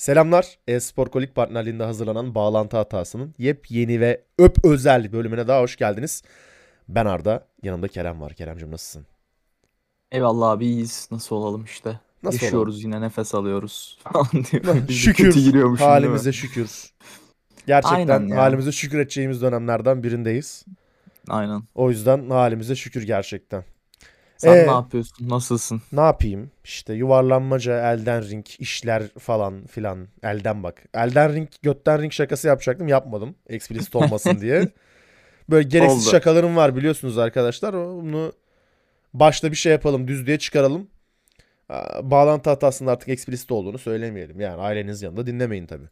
Selamlar. E-Spor Kolik partnerliğinde hazırlanan Bağlantı Hatası'nın yepyeni ve öp özel bölümüne daha hoş geldiniz. Ben Arda, yanımda Kerem var. Keremcim nasılsın? Eyvallah abi iyiyiz. Nasıl olalım işte. Nasıl Yaşıyoruz yine nefes alıyoruz falan diyor. Şükür halimize şükür. Gerçekten Aynen ya. halimize şükür edeceğimiz dönemlerden birindeyiz. Aynen. O yüzden halimize şükür gerçekten. Sen Ee? ne yapıyorsun? Nasılsın? Ne yapayım? İşte yuvarlanmaca, Elden Ring, işler falan filan. Elden bak. Elden Ring, götten ring şakası yapacaktım. Yapmadım. Explicit olmasın diye. Böyle gereksiz Oldu. şakalarım var biliyorsunuz arkadaşlar. Bunu başta bir şey yapalım. Düzlüğe çıkaralım. Bağlantı hatasının artık explicit olduğunu söylemeyelim. Yani ailenizin yanında dinlemeyin tabii.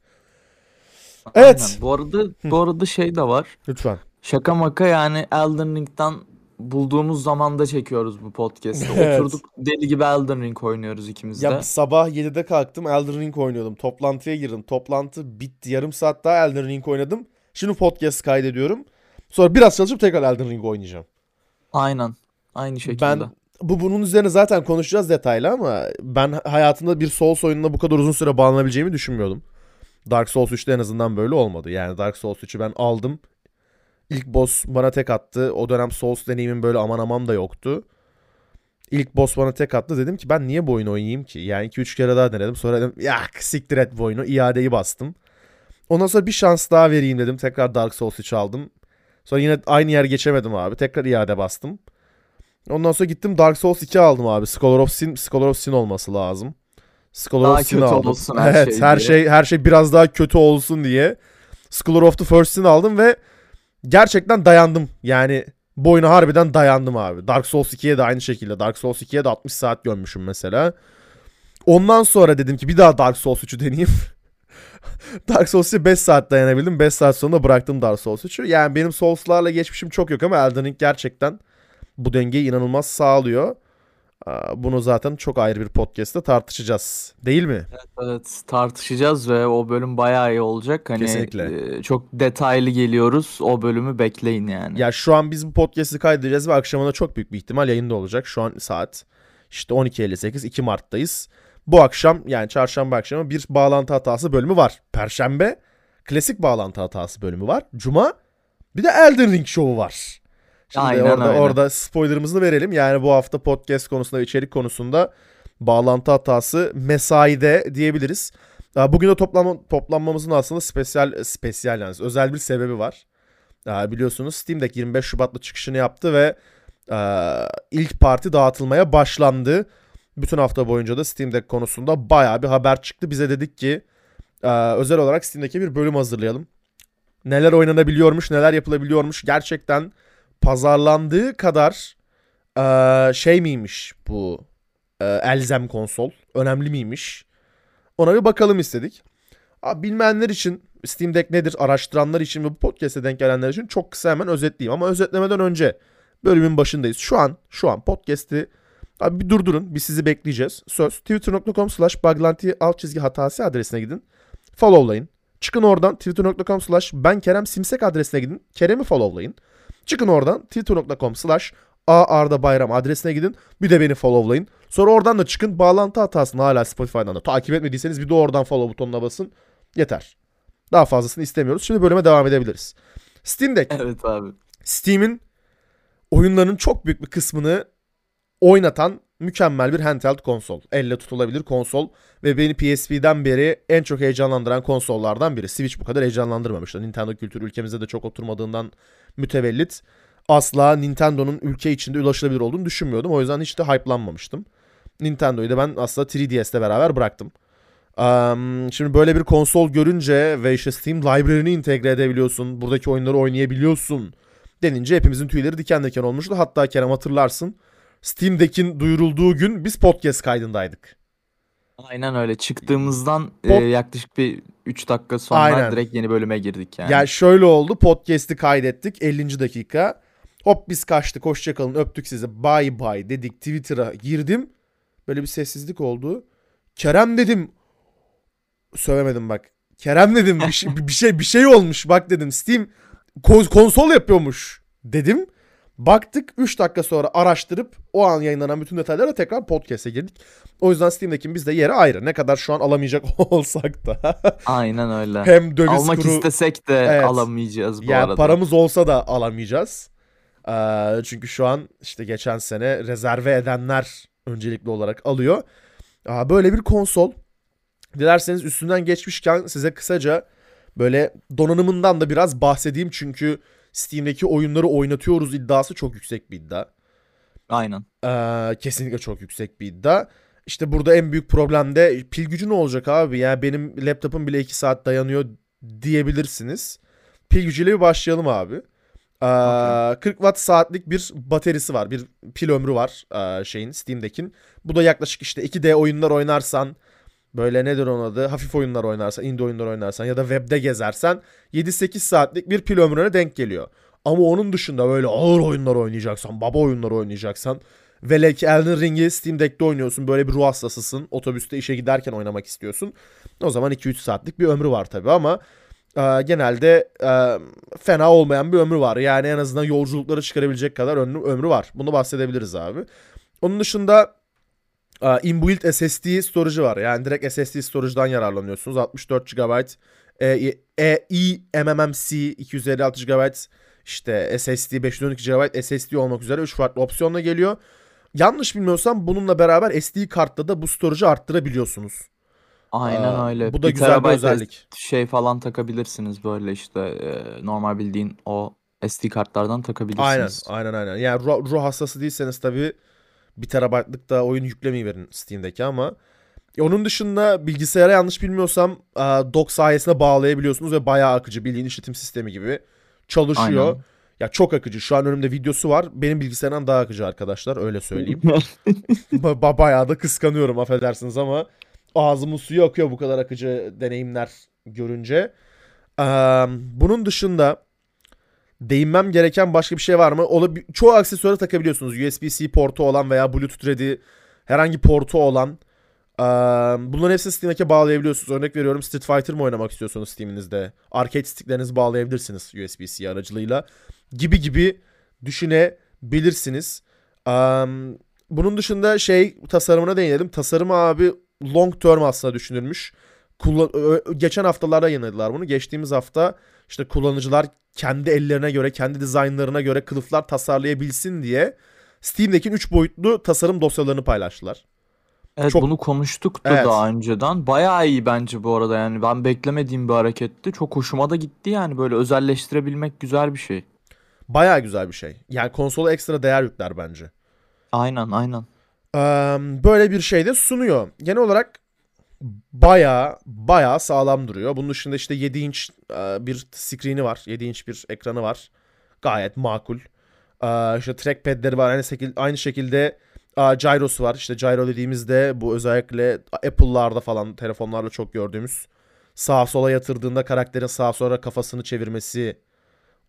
Evet. Aynen. Bu arada bu arada şey de var. Lütfen. Şaka maka yani Elden Ring'den bulduğumuz zamanda çekiyoruz bu podcast'ı. Evet. Oturduk deli gibi Elden Ring oynuyoruz ikimiz de. Ya sabah 7'de kalktım Elden Ring oynuyordum. Toplantıya girdim. Toplantı bitti. Yarım saat daha Elden Ring oynadım. Şimdi podcast kaydediyorum. Sonra biraz çalışıp tekrar Elden Ring oynayacağım. Aynen. Aynı şekilde. Ben bu bunun üzerine zaten konuşacağız detaylı ama ben hayatımda bir Souls oyununa bu kadar uzun süre bağlanabileceğimi düşünmüyordum. Dark Souls 3'te en azından böyle olmadı. Yani Dark Souls 3'ü ben aldım. İlk boss bana tek attı. O dönem Souls deneyimim böyle aman aman da yoktu. İlk boss bana tek attı. Dedim ki ben niye bu oyunu oynayayım ki? Yani 2-3 kere daha denedim. Sonra dedim ya siktir et bu oyunu. İadeyi bastım. Ondan sonra bir şans daha vereyim dedim. Tekrar Dark Souls 3 aldım. Sonra yine aynı yer geçemedim abi. Tekrar iade bastım. Ondan sonra gittim Dark Souls 2 aldım abi. Scholar of Sin, Scholar of Sin olması lazım. Scholar Daha of Sin aldım. olsun her evet, şey her diye. şey her şey biraz daha kötü olsun diye. Scholar of the First Sin aldım ve gerçekten dayandım. Yani bu harbiden dayandım abi. Dark Souls 2'ye de aynı şekilde. Dark Souls 2'ye de 60 saat gömmüşüm mesela. Ondan sonra dedim ki bir daha Dark Souls 3'ü deneyeyim. Dark Souls 3'e 5 saat dayanabildim. 5 saat sonra bıraktım Dark Souls 3'ü. Yani benim Souls'larla geçmişim çok yok ama Elden Ring gerçekten bu dengeyi inanılmaz sağlıyor. Bunu zaten çok ayrı bir podcast'te tartışacağız. Değil mi? Evet tartışacağız ve o bölüm bayağı iyi olacak. Hani Kesinlikle. e, çok detaylı geliyoruz. O bölümü bekleyin yani. Ya şu an biz bu podcast'i kaydedeceğiz ve akşamına çok büyük bir ihtimal yayında olacak. Şu an saat işte 12.58 2 Mart'tayız. Bu akşam yani çarşamba akşamı bir bağlantı hatası bölümü var. Perşembe klasik bağlantı hatası bölümü var. Cuma bir de Elden Ring şovu var. Şimdi Aynen orada öyle. orada spoilerımızı verelim. Yani bu hafta podcast konusunda içerik konusunda bağlantı hatası mesaide diyebiliriz. Bugün de toplanma, toplanmamızın aslında spesyal spesyal yani özel bir sebebi var. Biliyorsunuz Steam Deck 25 Şubat'ta çıkışını yaptı ve ilk parti dağıtılmaya başlandı. Bütün hafta boyunca da Steam Deck konusunda bayağı bir haber çıktı. Bize dedik ki özel olarak Steam Deck'e bir bölüm hazırlayalım. Neler oynanabiliyormuş, neler yapılabiliyormuş. Gerçekten pazarlandığı kadar aa, şey miymiş bu aa, elzem konsol? Önemli miymiş? Ona bir bakalım istedik. Abi bilmeyenler için Steam Deck nedir araştıranlar için ve bu podcast'e denk gelenler için çok kısa hemen özetleyeyim. Ama özetlemeden önce bölümün başındayız. Şu an şu an podcast'i abi bir durdurun. Biz sizi bekleyeceğiz. Söz twitter.com slash baglanti alt çizgi hatası adresine gidin. Followlayın. Çıkın oradan twitter.com slash ben Kerem Simsek adresine gidin. Kerem'i followlayın. Çıkın oradan twitter.com slash Arda Bayram adresine gidin. Bir de beni followlayın. Sonra oradan da çıkın. Bağlantı hatasını hala Spotify'dan da takip etmediyseniz bir de oradan follow butonuna basın. Yeter. Daha fazlasını istemiyoruz. Şimdi bölüme devam edebiliriz. Steam Deck. Evet abi. Steam'in oyunlarının çok büyük bir kısmını oynatan mükemmel bir handheld konsol. Elle tutulabilir konsol ve beni PSP'den beri en çok heyecanlandıran konsollardan biri. Switch bu kadar heyecanlandırmamıştı. Nintendo kültürü ülkemizde de çok oturmadığından mütevellit asla Nintendo'nun ülke içinde ulaşılabilir olduğunu düşünmüyordum. O yüzden hiç de hype'lanmamıştım. Nintendo'yu da ben aslında 3DS'le beraber bıraktım. Am, şimdi böyle bir konsol görünce ve işte Steam Library'ni entegre edebiliyorsun. Buradaki oyunları oynayabiliyorsun denince hepimizin tüyleri diken diken olmuştu. Hatta Kerem hatırlarsın. Steam Deck'in duyurulduğu gün biz podcast kaydındaydık. Aynen öyle. Çıktığımızdan e, Pod- yaklaşık bir 3 dakika sonra Aynen. direkt yeni bölüme girdik yani. Yani şöyle oldu. Podcast'i kaydettik 50. dakika. Hop biz kaçtık hoşçakalın öptük sizi bye bye dedik Twitter'a girdim. Böyle bir sessizlik oldu. Kerem dedim. Sövemedim bak. Kerem dedim bir şey, bir şey bir şey olmuş bak dedim. Steam kon- konsol yapıyormuş dedim. Baktık 3 dakika sonra araştırıp o an yayınlanan bütün detaylara tekrar podcast'e girdik. O yüzden Steam'deki bizde yeri ayrı. Ne kadar şu an alamayacak olsak da. Aynen öyle. Hem döviz Almak kuru istesek de Evet. alamayacağız bu yani arada. paramız olsa da alamayacağız. Ee, çünkü şu an işte geçen sene rezerve edenler öncelikli olarak alıyor. Aa, böyle bir konsol. Dilerseniz üstünden geçmişken size kısaca böyle donanımından da biraz bahsedeyim. Çünkü Steam'deki oyunları oynatıyoruz iddiası çok yüksek bir iddia. Aynen. Ee, kesinlikle çok yüksek bir iddia. İşte burada en büyük problem de pil gücü ne olacak abi? Yani benim laptopum bile 2 saat dayanıyor diyebilirsiniz. Pil gücüyle bir başlayalım abi. Ee, 40 watt saatlik bir bataryası var. Bir pil ömrü var ee, şeyin Steam'dekin. Bu da yaklaşık işte 2D oyunlar oynarsan böyle nedir onun adı? Hafif oyunlar oynarsan, indie oyunlar oynarsan ya da webde gezersen 7-8 saatlik bir pil ömrüne denk geliyor. Ama onun dışında böyle ağır oyunlar oynayacaksan, baba oyunları oynayacaksan Vele ki Elden Ring'i Steam Deck'te oynuyorsun. Böyle bir ruh hastasısın. Otobüste işe giderken oynamak istiyorsun. O zaman 2-3 saatlik bir ömrü var tabii ama e, genelde e, fena olmayan bir ömrü var. Yani en azından yolculukları çıkarabilecek kadar ömrü, var. Bunu bahsedebiliriz abi. Onun dışında inbuilt SSD storage'ı var. Yani direkt SSD storage'dan yararlanıyorsunuz. 64 GB e, e, eMMC 256 GB işte SSD 512 GB SSD olmak üzere 3 farklı opsiyonla geliyor. Yanlış bilmiyorsam bununla beraber SD kartla da bu storage'ı arttırabiliyorsunuz. Aynen Aa, öyle. bu da Bir güzel bir özellik. Şey falan takabilirsiniz böyle işte e, normal bildiğin o SD kartlardan Aynen, takabilirsiniz. aynen aynen. Yani ruh, ruh hastası değilseniz tabii 1 terabaytlık da oyun yüklemeyi verin Steam'deki ama E, onun dışında bilgisayara yanlış bilmiyorsam e, dock sayesinde bağlayabiliyorsunuz ve bayağı akıcı bildiğin işletim sistemi gibi çalışıyor. Aynen. Ya çok akıcı. Şu an önümde videosu var. Benim bilgisayarımdan daha akıcı arkadaşlar öyle söyleyeyim. Ba- bayağı da kıskanıyorum affedersiniz ama ağzımın suyu akıyor bu kadar akıcı deneyimler görünce. Ee, bunun dışında değinmem gereken başka bir şey var mı? Olabi- çoğu aksesuarı takabiliyorsunuz. USB-C portu olan veya Bluetooth ready herhangi portu olan. Ee, bunların hepsini Steam'e bağlayabiliyorsunuz. Örnek veriyorum Street Fighter mı oynamak istiyorsanız Steam'inizde. Arcade sticklerinizi bağlayabilirsiniz USB-C aracılığıyla. Gibi gibi düşünebilirsiniz. Ee, bunun dışında şey tasarımına değinelim. Tasarımı abi long term aslında düşünülmüş. Kullan- geçen haftalarda yayınladılar bunu. Geçtiğimiz hafta işte kullanıcılar kendi ellerine göre, kendi dizaynlarına göre kılıflar tasarlayabilsin diye Steam'deki 3 boyutlu tasarım dosyalarını paylaştılar. Evet Çok- bunu konuştuk da Evet. daha önceden. Bayağı iyi bence bu arada yani. Ben beklemediğim bir hareketti. Çok hoşuma da gitti yani. Böyle özelleştirebilmek güzel bir şey. Baya güzel bir şey. Yani konsola ekstra değer yükler bence. Aynen aynen. Ee, böyle bir şey de sunuyor. Genel olarak baya baya sağlam duruyor. Bunun dışında işte 7 inç e, bir screen'i var. 7 inç bir ekranı var. Gayet makul. Ee, işte trackpad'leri var. Aynı, şekil, aynı şekilde e, gyrosu var. İşte gyro dediğimizde bu özellikle Apple'larda falan telefonlarla çok gördüğümüz sağa sola yatırdığında karakterin sağa sola kafasını çevirmesi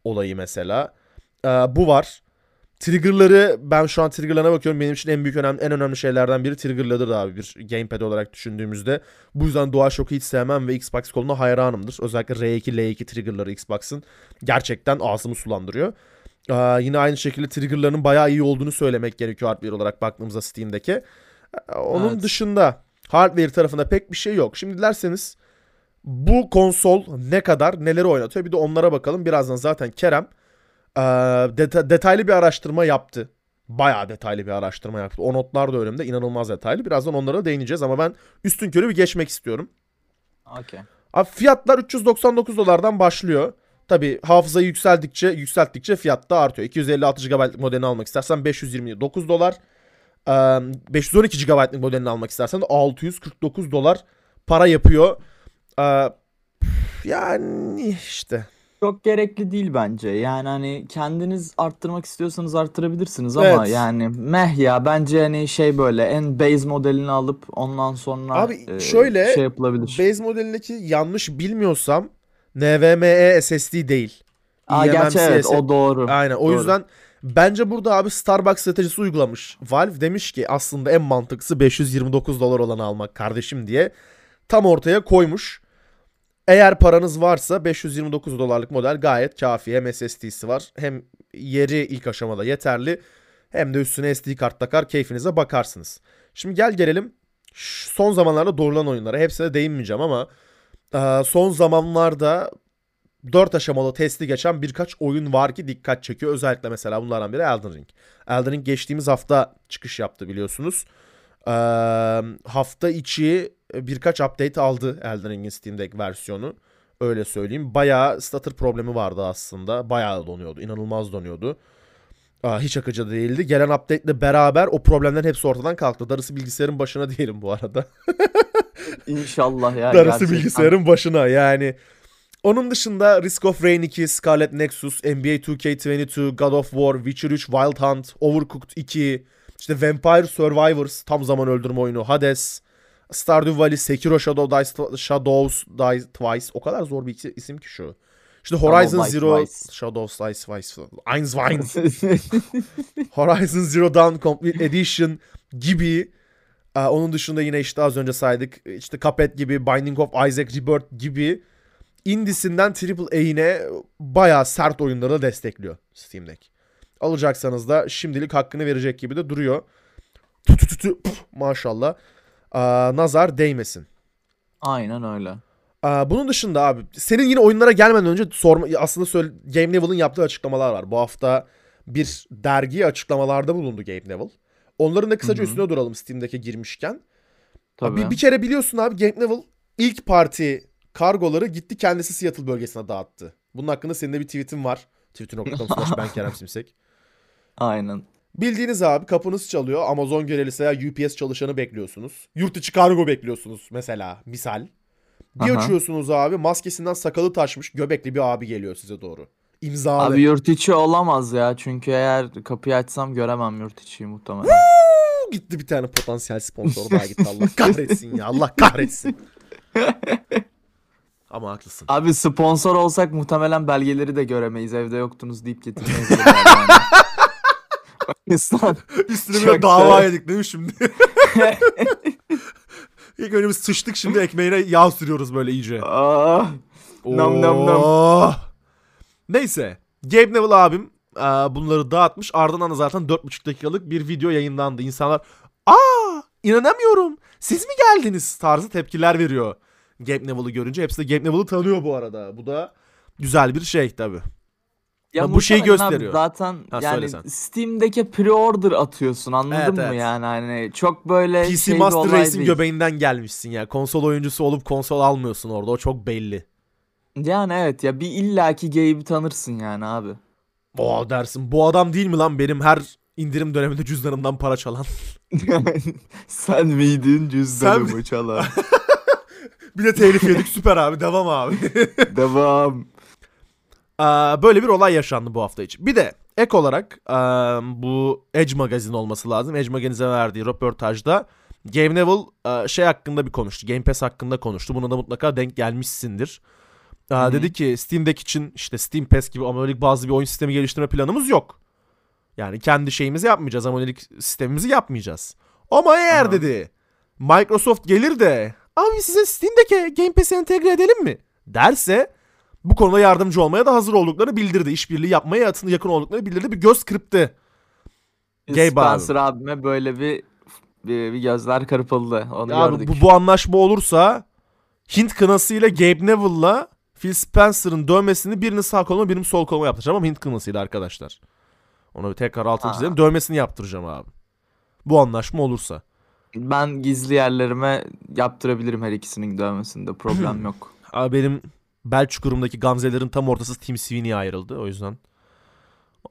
olayı mesela. Bu var. Trigger'ları ben şu an trigger'larına bakıyorum. Benim için en büyük önemli, en önemli şeylerden biri trigger'larıdır abi bir gamepad olarak düşündüğümüzde. Bu yüzden DualShock'u hiç sevmem ve Xbox koluna hayranımdır. Özellikle R2, L2 trigger'ları Xbox'ın gerçekten ağzımı sulandırıyor. Ee, yine aynı şekilde trigger'larının bayağı iyi olduğunu söylemek gerekiyor hardware olarak baktığımızda Steam'deki. Onun Evet. dışında hardware tarafında pek bir şey yok. Şimdi dilerseniz bu konsol ne kadar neleri oynatıyor bir de onlara bakalım. Birazdan zaten Kerem ee, deta- detaylı bir araştırma yaptı. Bayağı detaylı bir araştırma yaptı. O notlar da önümde inanılmaz detaylı. Birazdan onlara değineceğiz ama ben üstün körü bir geçmek istiyorum. Okey. Abi fiyatlar 399 dolardan başlıyor. Tabi hafızayı yükseldikçe yükselttikçe fiyat da artıyor. 256 GB'lık modelini almak istersen 529 dolar. Ee, 512 GB'lık modelini almak istersen de 649 dolar para yapıyor. Ee, yani işte. Çok gerekli değil bence. Yani hani kendiniz arttırmak istiyorsanız arttırabilirsiniz ama Evet. yani meh ya bence hani şey böyle en base modelini alıp ondan sonra Abi e, şöyle, şey yapılabilir. Base modelindeki yanlış bilmiyorsam NVMe SSD değil. Aa gerçi evet o doğru. Aynen o Doğru. yüzden bence burada abi Starbucks stratejisi uygulamış. Valve demiş ki aslında en mantıklısı 529 dolar olanı almak kardeşim diye tam ortaya koymuş. Eğer paranız varsa 529 dolarlık model gayet kafi. Hem SSD'si var hem yeri ilk aşamada yeterli. Hem de üstüne SD kart takar keyfinize bakarsınız. Şimdi gel gelelim son zamanlarda doğrulan oyunlara. Hepsine değinmeyeceğim ama son zamanlarda 4 aşamalı testi geçen birkaç oyun var ki dikkat çekiyor. Özellikle mesela bunlardan biri Elden Ring. Elden Ring geçtiğimiz hafta çıkış yaptı biliyorsunuz. Ee, hafta içi birkaç update aldı Elden Ring'in Steam'deki versiyonu. Öyle söyleyeyim. Bayağı stutter problemi vardı aslında. Bayağı donuyordu. İnanılmaz donuyordu. Aa, hiç akıcı değildi. Gelen update ile beraber o problemlerin hepsi ortadan kalktı. Darısı bilgisayarın başına diyelim bu arada. İnşallah ya. Darısı gerçekten. bilgisayarın başına yani. Onun dışında Risk of Rain 2, Scarlet Nexus, NBA 2K22, God of War, Witcher 3, Wild Hunt, Overcooked 2, işte Vampire Survivors, tam zaman öldürme oyunu, Hades, Stardew Valley, Sekiro Shadow Dice, Shadows Die Twice. O kadar zor bir isim ki şu. İşte Horizon Shadow Zero, Twice. Shadows Die Twice, Einswein, Horizon Zero Dawn Complete Edition gibi. Ee, onun dışında yine işte az önce saydık. İşte Cuphead gibi, Binding of Isaac Rebirth gibi indisinden AAA'ine bayağı sert oyunları da destekliyor Steam'deki. Alacaksanız da şimdilik hakkını verecek gibi de duruyor. Tu tu tu tu, puf, maşallah. Aa, nazar değmesin. Aynen öyle. Aa, bunun dışında abi senin yine oyunlara gelmeden önce sorma aslında söyle, Game Level'ın yaptığı açıklamalar var. Bu hafta bir dergi açıklamalarda bulundu Game Level. Onların da kısaca Hı hı. üstüne duralım Steam'deki girmişken. Tabii. Bir, bir kere biliyorsun abi Game Level ilk parti kargoları gitti kendisi Seattle bölgesine dağıttı. Bunun hakkında senin de bir tweetin var. Twitter.com slash ben Kerem Simsek. Aynen. Bildiğiniz abi kapınız çalıyor. Amazon görevlisi veya UPS çalışanı bekliyorsunuz. Yurt içi kargo bekliyorsunuz mesela misal. Bir Aha. açıyorsunuz abi maskesinden sakalı taşmış göbekli bir abi geliyor size doğru. İmzalı. Abi yurt içi olamaz ya. Çünkü eğer kapıyı açsam göremem yurt içiyi muhtemelen. Woo! gitti bir tane potansiyel sponsor daha gitti Allah kahretsin ya Allah kahretsin. Ama haklısın. Abi sponsor olsak muhtemelen belgeleri de göremeyiz. Evde yoktunuz deyip getirmeyiz. Pakistan. Üstüne bir Çok dava da- yedik değil mi şimdi? İlk önce biz sıçtık şimdi ekmeğine yağ sürüyoruz böyle iyice. Aa, Nam nam nam. Oh. Neyse. Gabe Neville abim e, bunları dağıtmış. Ardından da zaten 4,5 dakikalık bir video yayınlandı. İnsanlar aa inanamıyorum siz mi geldiniz tarzı tepkiler veriyor. Gabe Neville'ı görünce. Hepsi de Gabe Neville'ı tanıyor bu arada. Bu da güzel bir şey tabii. Ya bu şeyi abi gösteriyor. Zaten Ha, yani sen. Steam'deki pre-order atıyorsun anladın Evet, mı evet. yani hani çok böyle PC şey Master Race'in göbeğinden gelmişsin ya. Konsol oyuncusu olup konsol almıyorsun orada. O çok belli. Yani evet ya bir illaki Gabe'i tanırsın yani abi. Aa dersin bu adam değil mi lan benim her indirim döneminde cüzdanımdan para çalan. Sen miydin cüzdanımı Sen- çalan? Bir de telif yedik süper abi devam abi. Devam. Aa, böyle bir olay yaşandı bu hafta için. Bir de ek olarak aa, bu Edge Magazine olması lazım. Edge Magazine'e verdiği röportajda Game Neville aa, şey hakkında bir konuştu. Game Pass hakkında konuştu. Buna da mutlaka denk gelmişsindir. Aa, Hı hı. dedi ki Steam Deck için işte Steam Pass gibi amonelik bazı bir oyun sistemi geliştirme planımız yok. Yani kendi şeyimizi yapmayacağız. Amonelik sistemimizi yapmayacağız. Ama eğer Aha. dedi Microsoft gelir de abi size Steam Deck'e Game Pass'e entegre edelim mi? Derse bu konuda yardımcı olmaya da hazır olduklarını bildirdi. İşbirliği yapmaya yakın- olduklarını bildirdi. Bir göz kırptı. Gabe Spencer abime böyle bir, bir, bir gözler kırpıldı. Onu Abi gördük. bu, bu anlaşma olursa Hint kınasıyla Gabe Neville'la Phil Spencer'ın dövmesini birini sağ koluma birini sol koluma yaptıracağım ama Hint kınasıyla arkadaşlar. Onu bir tekrar altını çizelim. Dövmesini yaptıracağım abi. Bu anlaşma olursa. Ben gizli yerlerime yaptırabilirim her ikisinin dövmesinde. Problem yok. Abi benim bel çukurumdaki gamzelerin tam ortası Tim Sweeney'e ayrıldı. O yüzden.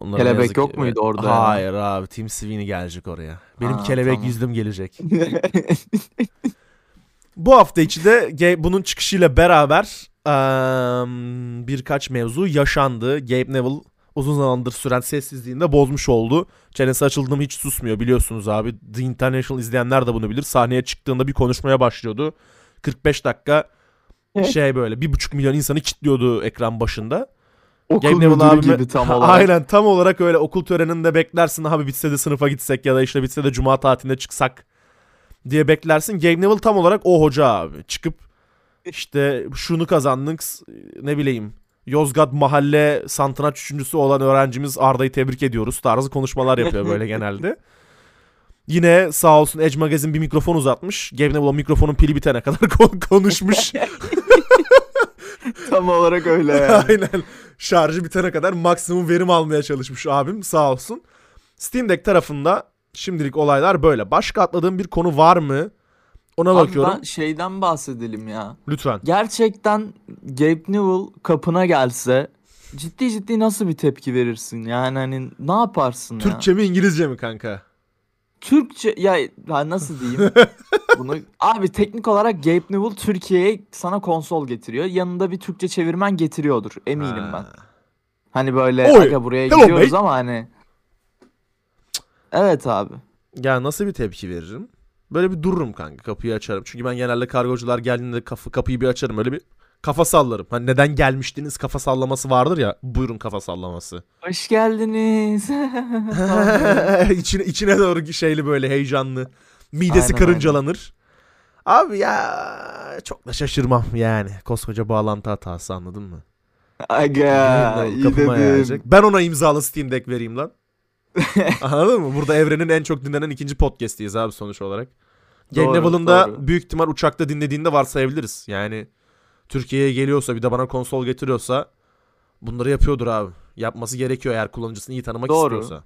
Onlara Kelebek yazık yok muydu orada? Hayır abi Tim Sweeney gelecek oraya. Benim Ha, kelebek tamam. yüzlüm gelecek. Bu hafta içi de bunun çıkışıyla beraber eee, birkaç mevzu yaşandı. Gabe Neville uzun zamandır süren sessizliğini de bozmuş oldu. Çenesi açıldı mı hiç susmuyor biliyorsunuz abi. The International izleyenler de bunu bilir. Sahneye çıktığında bir konuşmaya başlıyordu. 45 dakika şey böyle bir buçuk milyon insanı kilitliyordu ekran başında. Okul Neville müdürü abime- gibi tam olarak. Aynen tam olarak öyle okul töreninde beklersin abi bitse de sınıfa gitsek ya da işte bitse de cuma tatiline çıksak diye beklersin. Gabe Neville tam olarak o hoca abi. Çıkıp İşte şunu kazandık ne bileyim. Yozgat mahalle santraç üçüncüsü olan öğrencimiz Arda'yı tebrik ediyoruz tarzı konuşmalar yapıyor böyle genelde. Yine sağ olsun Edge Magazine bir mikrofon uzatmış. Gabe Neville o mikrofonun pili bitene kadar kon- konuşmuş. Tam olarak öyle yani. Aynen. Şarjı bitene kadar maksimum verim almaya çalışmış abim sağ olsun. Steam Deck tarafında şimdilik olaylar böyle. Başka atladığım bir konu var mı? Ona Abi bakıyorum. ben şeyden bahsedelim ya. Lütfen. Gerçekten Gabe Newell kapına gelse ciddi ciddi nasıl bir tepki verirsin? Yani hani ne yaparsın ya? Türkçe mi İngilizce mi kanka? Türkçe ya, ya nasıl diyeyim? Bunu abi teknik olarak Gabe Newell Türkiye'ye sana konsol getiriyor. Yanında bir Türkçe çevirmen getiriyordur eminim ben. Ha. Hani böyle Oy, aga buraya hello gidiyoruz mate. ama hani Evet abi. Ya nasıl bir tepki veririm? Böyle bir dururum kanka kapıyı açarım. Çünkü ben genelde kargocular geldiğinde kapı, kapıyı bir açarım. Öyle bir kafa sallarım. Hani neden gelmiştiniz kafa sallaması vardır ya. Buyurun kafa sallaması. Hoş geldiniz. içine, içine doğru şeyli böyle heyecanlı. Midesi Aynen, karıncalanır. Abi ya çok da şaşırmam yani. Koskoca bağlantı hatası anladın mı? Aga iyi dedim. yayacak. Ben ona imzalı Steam Deck vereyim lan. Anladın mı? Burada evrenin en çok dinlenen ikinci podcast'iyiz abi sonuç olarak. Game Level'ın da büyük ihtimal uçakta dinlediğinde varsayabiliriz. Yani Türkiye'ye geliyorsa bir de bana konsol getiriyorsa bunları yapıyordur abi. Yapması gerekiyor eğer kullanıcısını iyi tanımak Doğru. istiyorsa.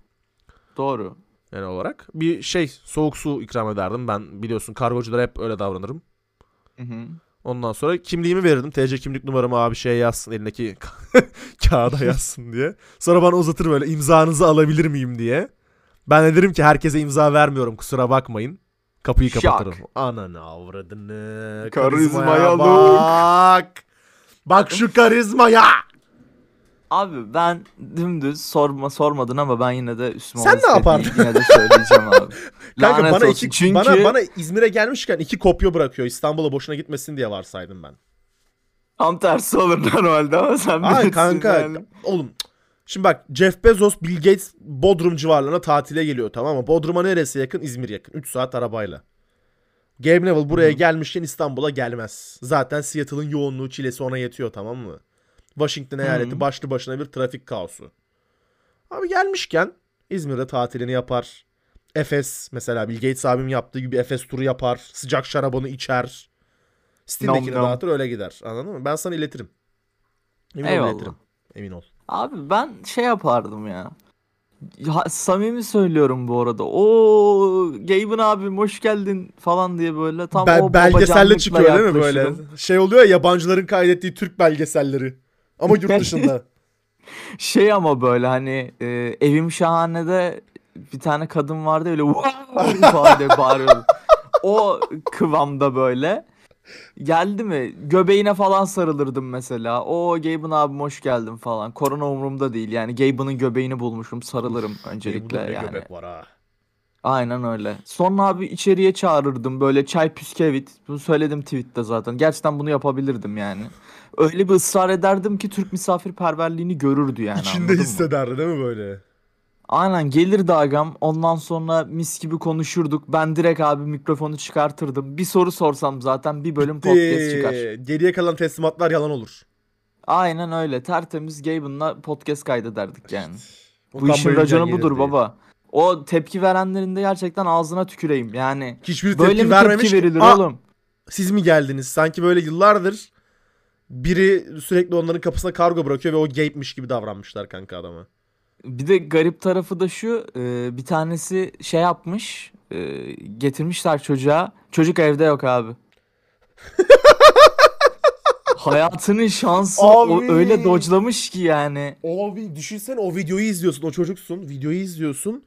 Doğru. Yani olarak. Bir şey soğuk su ikram ederdim. Ben biliyorsun kargoculara hep öyle davranırım. Hı hı. Ondan sonra kimliğimi verirdim. TC kimlik numaramı abi şeye yazsın elindeki kağıda yazsın diye. Sonra bana uzatır böyle imzanızı alabilir miyim diye. Ben de derim ki herkese imza vermiyorum kusura bakmayın. Kapıyı Şak. kapatırım. Ananı avradını. Karizmaya bak. Bak şu karizmaya. Abi ben dümdüz sorma sormadın ama ben yine de üstüme Sen ne yapardın? Yine de söyleyeceğim abi. Kanka Lanet bana olsun. iki Çünkü bana bana İzmir'e gelmişken iki kopya bırakıyor. İstanbul'a boşuna gitmesin diye varsaydım ben. tam tersi olur normalde ama sen Ay bilirsin kanka yani. oğlum şimdi bak Jeff Bezos Bill Gates Bodrum civarlarına tatile geliyor tamam mı? Bodrum'a neresi yakın? İzmir yakın. 3 saat arabayla. Gabe Neville buraya gelmişken İstanbul'a gelmez. Zaten Seattle'ın yoğunluğu çilesi ona yetiyor tamam mı? Washington eyaleti başlı başına bir trafik kaosu. Abi gelmişken İzmir'de tatilini yapar. Efes mesela Bill Gates abim yaptığı gibi Efes turu yapar. Sıcak şarabını içer. Steam'dekini dağıtır öyle gider. Anladın mı? Ben sana iletirim. Emin ol Eyvallah. iletirim. Emin ol. Abi ben şey yapardım ya. ya. Samimi söylüyorum bu arada. O Gaben abim hoş geldin falan diye böyle tam Be- o belgeselle çıkıyor değil mi böyle? Şey oluyor ya yabancıların kaydettiği Türk belgeselleri. Ama yurt dışında. Şey ama böyle hani e, evim şahanede bir tane kadın vardı öyle falan diye bağırıyordu. O kıvamda böyle. Geldi mi göbeğine falan sarılırdım mesela. O Gaben abim hoş geldin falan. Korona umurumda değil yani Gaben'ın göbeğini bulmuşum sarılırım öncelikle ne yani. göbek var ha. Aynen öyle. Sonra abi içeriye çağırırdım böyle çay püskevit. Bunu söyledim tweette zaten. Gerçekten bunu yapabilirdim yani. Öyle bir ısrar ederdim ki Türk misafirperverliğini görürdü yani İçinde anladın mı? hissederdi değil mi böyle? Aynen gelirdi agam. Ondan sonra mis gibi konuşurduk. Ben direkt abi mikrofonu çıkartırdım. Bir soru sorsam zaten bir bölüm podcast çıkar. Ee, Geriye kalan teslimatlar yalan olur. Aynen öyle. Tertemiz Gaben'la podcast kaydederdik yani. Bu Utanma işin raconu budur gelirdi. baba. O tepki verenlerin de gerçekten ağzına tüküreyim. Yani Hiçbir böyle tepki mi vermemiş. tepki verilir Aa, oğlum? Siz mi geldiniz? Sanki böyle yıllardır biri sürekli onların kapısına kargo bırakıyor ve o gape'miş gibi davranmışlar kanka adama. Bir de garip tarafı da şu. e, bir tanesi şey yapmış. e, getirmişler çocuğa. Çocuk evde yok abi. Hayatının şansı o Abi. öyle dodge'lamış ki yani. Abi düşünsene o videoyu izliyorsun. O çocuksun. Videoyu izliyorsun.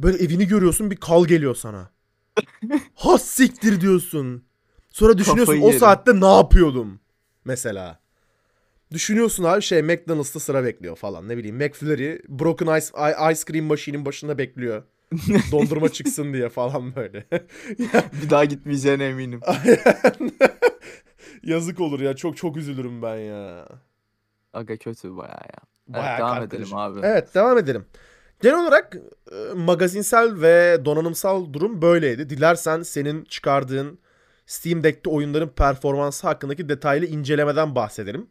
Böyle evini görüyorsun bir kal geliyor sana. ha siktir diyorsun. Sonra düşünüyorsun Kafayı o yerim. saatte ne yapıyordum? Mesela. Düşünüyorsun abi şey McDonald's'ta sıra bekliyor falan. Ne bileyim McFlurry Broken Ice, Ice Cream Machine'in başında bekliyor. Dondurma çıksın diye falan böyle. Bir daha gitmeyeceğine eminim. Yazık olur ya. Çok çok üzülürüm ben ya. Aga kötü bayağı ya. Bayağı evet, devam edelim abi. Evet devam edelim. Genel olarak e, magazinsel ve donanımsal durum böyleydi. Dilersen senin çıkardığın Steam Deck'te oyunların performansı hakkındaki detaylı incelemeden bahsedelim.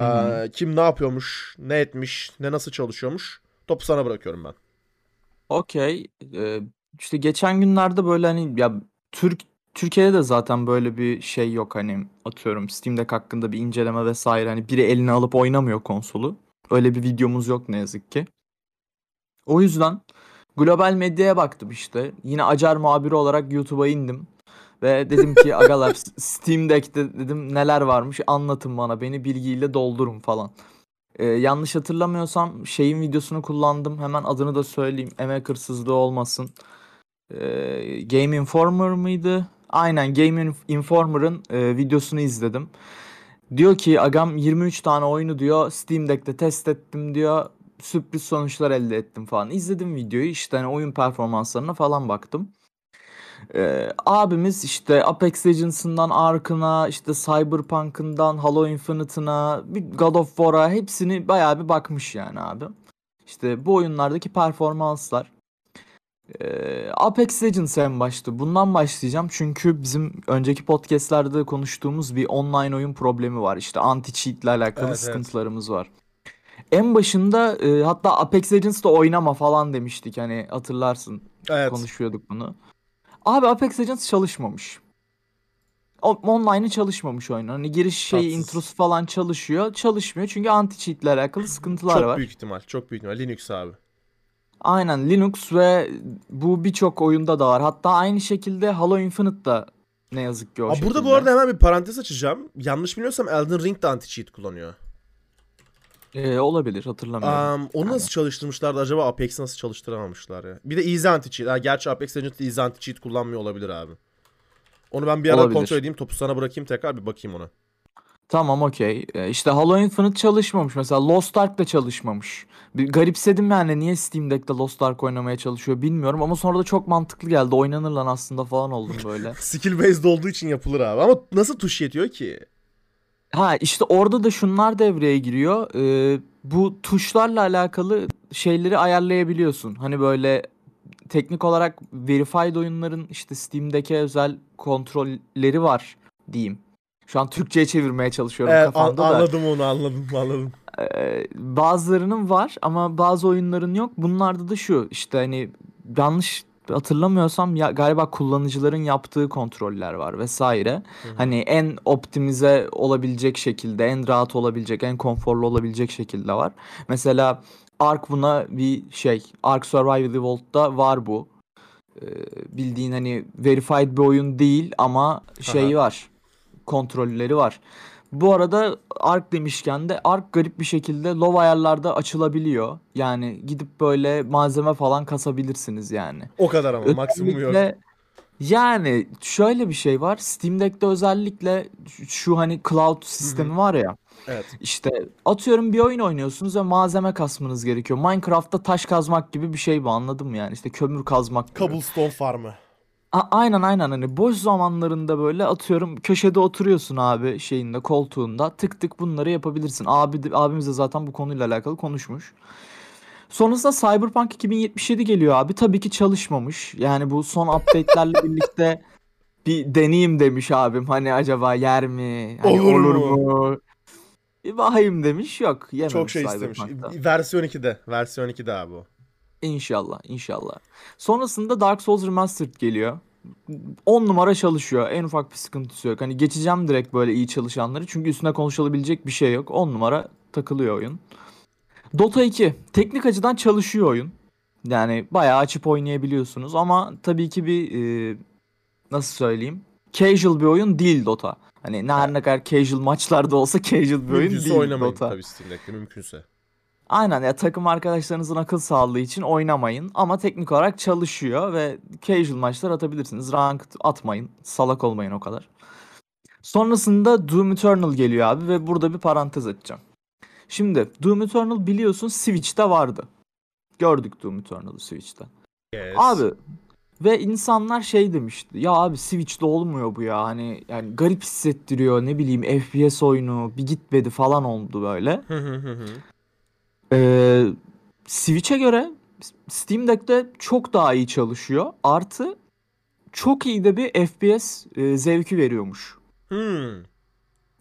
Ee, kim ne yapıyormuş, ne etmiş, ne nasıl çalışıyormuş topu sana bırakıyorum ben. Okey. Ee, işte geçen günlerde böyle hani ya Türk Türkiye'de de zaten böyle bir şey yok hani atıyorum Steam Deck hakkında bir inceleme vesaire hani biri eline alıp oynamıyor konsolu. Öyle bir videomuz yok ne yazık ki. O yüzden global medyaya baktım işte. Yine Acar muhabiri olarak YouTube'a indim. Ve dedim ki agalar Steam Deck'te dedim neler varmış anlatın bana beni bilgiyle doldurun falan. Ee, yanlış hatırlamıyorsam şeyin videosunu kullandım. Hemen adını da söyleyeyim. Emek hırsızlığı olmasın. Ee, Game Informer mıydı? Aynen Game Informer'ın e, videosunu izledim. Diyor ki agam 23 tane oyunu diyor Steam Deck'te test ettim diyor. Sürpriz sonuçlar elde ettim falan. İzledim videoyu işte hani oyun performanslarına falan baktım. Ee, abimiz işte Apex Legends'ından Ark'ına, işte Cyberpunk'ından Halo Infinite'ına, God of War'a hepsini bayağı bir bakmış yani abi. İşte bu oyunlardaki performanslar. Ee, Apex Legends en başta. Bundan başlayacağım çünkü bizim önceki podcastlerde konuştuğumuz bir online oyun problemi var. İşte anti-cheat ile alakalı Evet, evet. sıkıntılarımız var. En başında e, hatta Apex Legends'da oynama falan demiştik hani hatırlarsın Evet. konuşuyorduk bunu. Abi Apex Legends çalışmamış. Online'ı çalışmamış oyun. Hani giriş şey Tatsız. introsu falan çalışıyor. Çalışmıyor çünkü anti cheat ile alakalı sıkıntılar Çok var. büyük ihtimal. Çok büyük ihtimal. Linux abi. Aynen Linux ve bu birçok oyunda da var. Hatta aynı şekilde Halo Infinite'da ne yazık ki o Aa, şekilde. burada bu arada hemen bir parantez açacağım. Yanlış biliyorsam Elden Ring de anti-cheat kullanıyor. Ee, olabilir hatırlamıyorum. Am, onu nasıl çalıştırmışlardı acaba Apex'i nasıl çalıştıramamışlar ya? Bir de Easy Anti-Cheat. Ha, gerçi Apex Legends Easy Anti-Cheat kullanmıyor olabilir abi. Onu ben bir ara Olabilir. kontrol edeyim. Topu sana bırakayım tekrar bir bakayım ona. Tamam okey. Ee, işte Halo Infinite çalışmamış. Mesela Lost Ark da çalışmamış. Bir garipsedim yani niye Steam Deck'te Lost Ark oynamaya çalışıyor bilmiyorum ama sonra da çok mantıklı geldi. Oynanır lan aslında falan oldum böyle. Skill based olduğu için yapılır abi. Ama nasıl tuş yetiyor ki? Ha işte orada da şunlar devreye giriyor. Ee, bu tuşlarla alakalı şeyleri ayarlayabiliyorsun. Hani böyle teknik olarak verified oyunların işte Steam'deki özel kontrolleri var diyeyim. Şu an Türkçe'ye çevirmeye çalışıyorum Evet, an- kafamda da. anladım onu anladım anladım. Ee, bazılarının var ama bazı oyunların yok. Bunlarda da şu işte hani yanlış hatırlamıyorsam ya galiba kullanıcıların yaptığı kontroller var vesaire. Hani en optimize olabilecek şekilde, en rahat olabilecek, en konforlu olabilecek şekilde var. Mesela Ark buna bir şey. Ark Survival Evolved'da var bu. Ee, bildiğin hani verified bir oyun değil ama şeyi var. Kontrolleri var. Bu arada Ark demişken de Ark garip bir şekilde low ayarlarda açılabiliyor. Yani gidip böyle malzeme falan kasabilirsiniz yani. O kadar ama maksimum yok. Yani şöyle bir şey var. Steam Deck'te özellikle şu hani cloud sistemi var ya. Evet. İşte atıyorum bir oyun oynuyorsunuz ve malzeme kasmanız gerekiyor. Minecraft'ta taş kazmak gibi bir şey bu anladın mı yani? İşte kömür kazmak gibi. Cobblestone farmı. A- aynen aynen hani boş zamanlarında böyle atıyorum köşede oturuyorsun abi şeyinde koltuğunda tık tık bunları yapabilirsin. Abi de- abimiz de zaten bu konuyla alakalı konuşmuş. Sonrasında Cyberpunk 2077 geliyor abi. Tabii ki çalışmamış. Yani bu son update'lerle birlikte bir deneyeyim demiş abim. Hani acaba yer mi? Hani Olur mu? Bir bakayım demiş. Yok yememiş Çok şey istemiş. Cyberpunk'ta. Versiyon 2'de. Versiyon 2'de abi o. İnşallah, inşallah. Sonrasında Dark Souls Remastered geliyor. 10 numara çalışıyor. En ufak bir sıkıntısı yok. Hani geçeceğim direkt böyle iyi çalışanları. Çünkü üstüne konuşulabilecek bir şey yok. 10 numara takılıyor oyun. Dota 2. Teknik açıdan çalışıyor oyun. Yani bayağı açıp oynayabiliyorsunuz. Ama tabii ki bir e, nasıl söyleyeyim? Casual bir oyun değil Dota. Hani ne her ne kadar casual maçlarda olsa casual bir oyun Mümkünse değil oynamayın Dota. tabii Steam Deck'te mümkünse. Aynen ya takım arkadaşlarınızın akıl sağlığı için oynamayın ama teknik olarak çalışıyor ve casual maçlar atabilirsiniz. Ranked atmayın. Salak olmayın o kadar. Sonrasında Doom Eternal geliyor abi ve burada bir parantez açacağım. Şimdi Doom Eternal biliyorsun Switch'te vardı. Gördük Doom Eternal'ı Switch'te. Yes. Abi ve insanlar şey demişti. Ya abi Switch'te olmuyor bu ya. Hani yani garip hissettiriyor. Ne bileyim FPS oyunu bir gitmedi falan oldu böyle. Ee, Switch'e göre Steam Deck'te çok daha iyi çalışıyor. Artı çok iyi de bir FPS e, zevki veriyormuş. Hmm.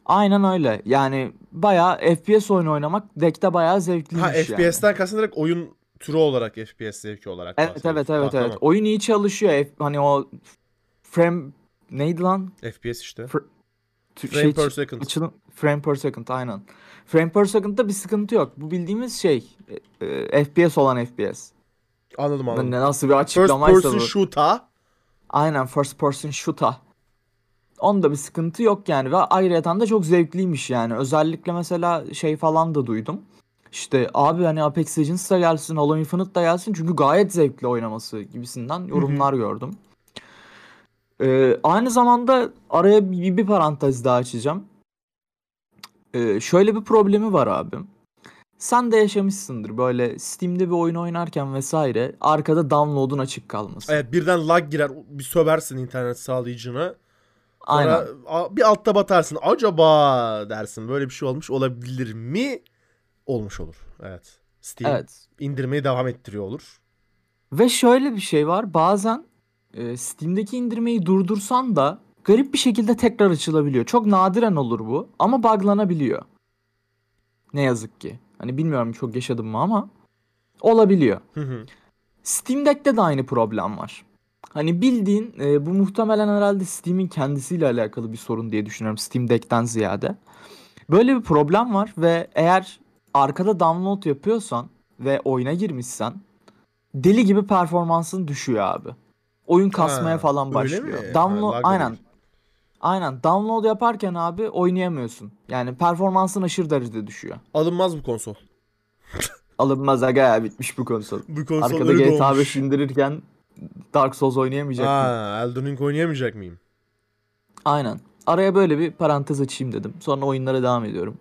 Aynen öyle. Yani bayağı FPS oyunu oynamak deck'te bayağı zevkliymiş Ha yani. FPS'ten kastın direkt oyun türü olarak FPS zevki olarak Evet evet evet Ha, evet. Oyun iyi çalışıyor. F- hani o frame neydi lan? Tamam. FPS işte. Tü- Frame şey- per second. açılım- frame per second aynen. Frame per second'da bir sıkıntı yok. Bu bildiğimiz şey e, e, FPS olan FPS. Anladım anladım. Ne- Nasıl bir First açıklamaysa person bu. shooter. Aynen first person shooter. Onda bir sıkıntı yok yani ve ayrıyeten de çok zevkliymiş yani. Özellikle mesela şey falan da duydum. İşte abi hani Apex Legends da gelsin, Halo Infinite da gelsin çünkü gayet zevkli oynaması gibisinden yorumlar gördüm. Ee, aynı zamanda araya bir, bir parantez daha açacağım. Ee, şöyle bir problemi var abi. Sen de yaşamışsındır böyle Steam'de bir oyun oynarken vesaire arkada download'un açık kalması. Evet birden lag girer. Bir söversin internet sağlayıcına. Aynen. Sonra a- bir altta batarsın. Acaba dersin. Böyle bir şey olmuş olabilir mi? Olmuş olur. Evet. Steam Evet. indirmeyi devam ettiriyor olur. Ve şöyle bir şey var. Bazen e, Steam'deki indirmeyi durdursan da garip bir şekilde tekrar açılabiliyor. Çok nadiren olur bu ama buglanabiliyor. Ne yazık ki. Hani bilmiyorum çok yaşadım mı ama olabiliyor. Hı hı. Steam Deck'te de aynı problem var. Hani bildiğin e, bu muhtemelen herhalde Steam'in kendisiyle alakalı bir sorun diye düşünüyorum Steam Deck'ten ziyade. Böyle bir problem var ve eğer arkada download yapıyorsan ve oyuna girmişsen deli gibi performansın düşüyor abi. Oyun kasmaya Ha, falan başlıyor. Download da aynen. Aynen download yaparken abi oynayamıyorsun. Yani performansın aşırı derecede düşüyor. Alınmaz bu konsol. Alınmaz aga ya bitmiş bu konsol. Bu konsol Arkada öyle GTA olmuş. 5 indirirken Dark Souls oynayamayacak mıyım? Aa, Elden Ring oynayamayacak mıyım? Aynen. Araya böyle bir parantez açayım dedim. Sonra oyunlara devam ediyorum.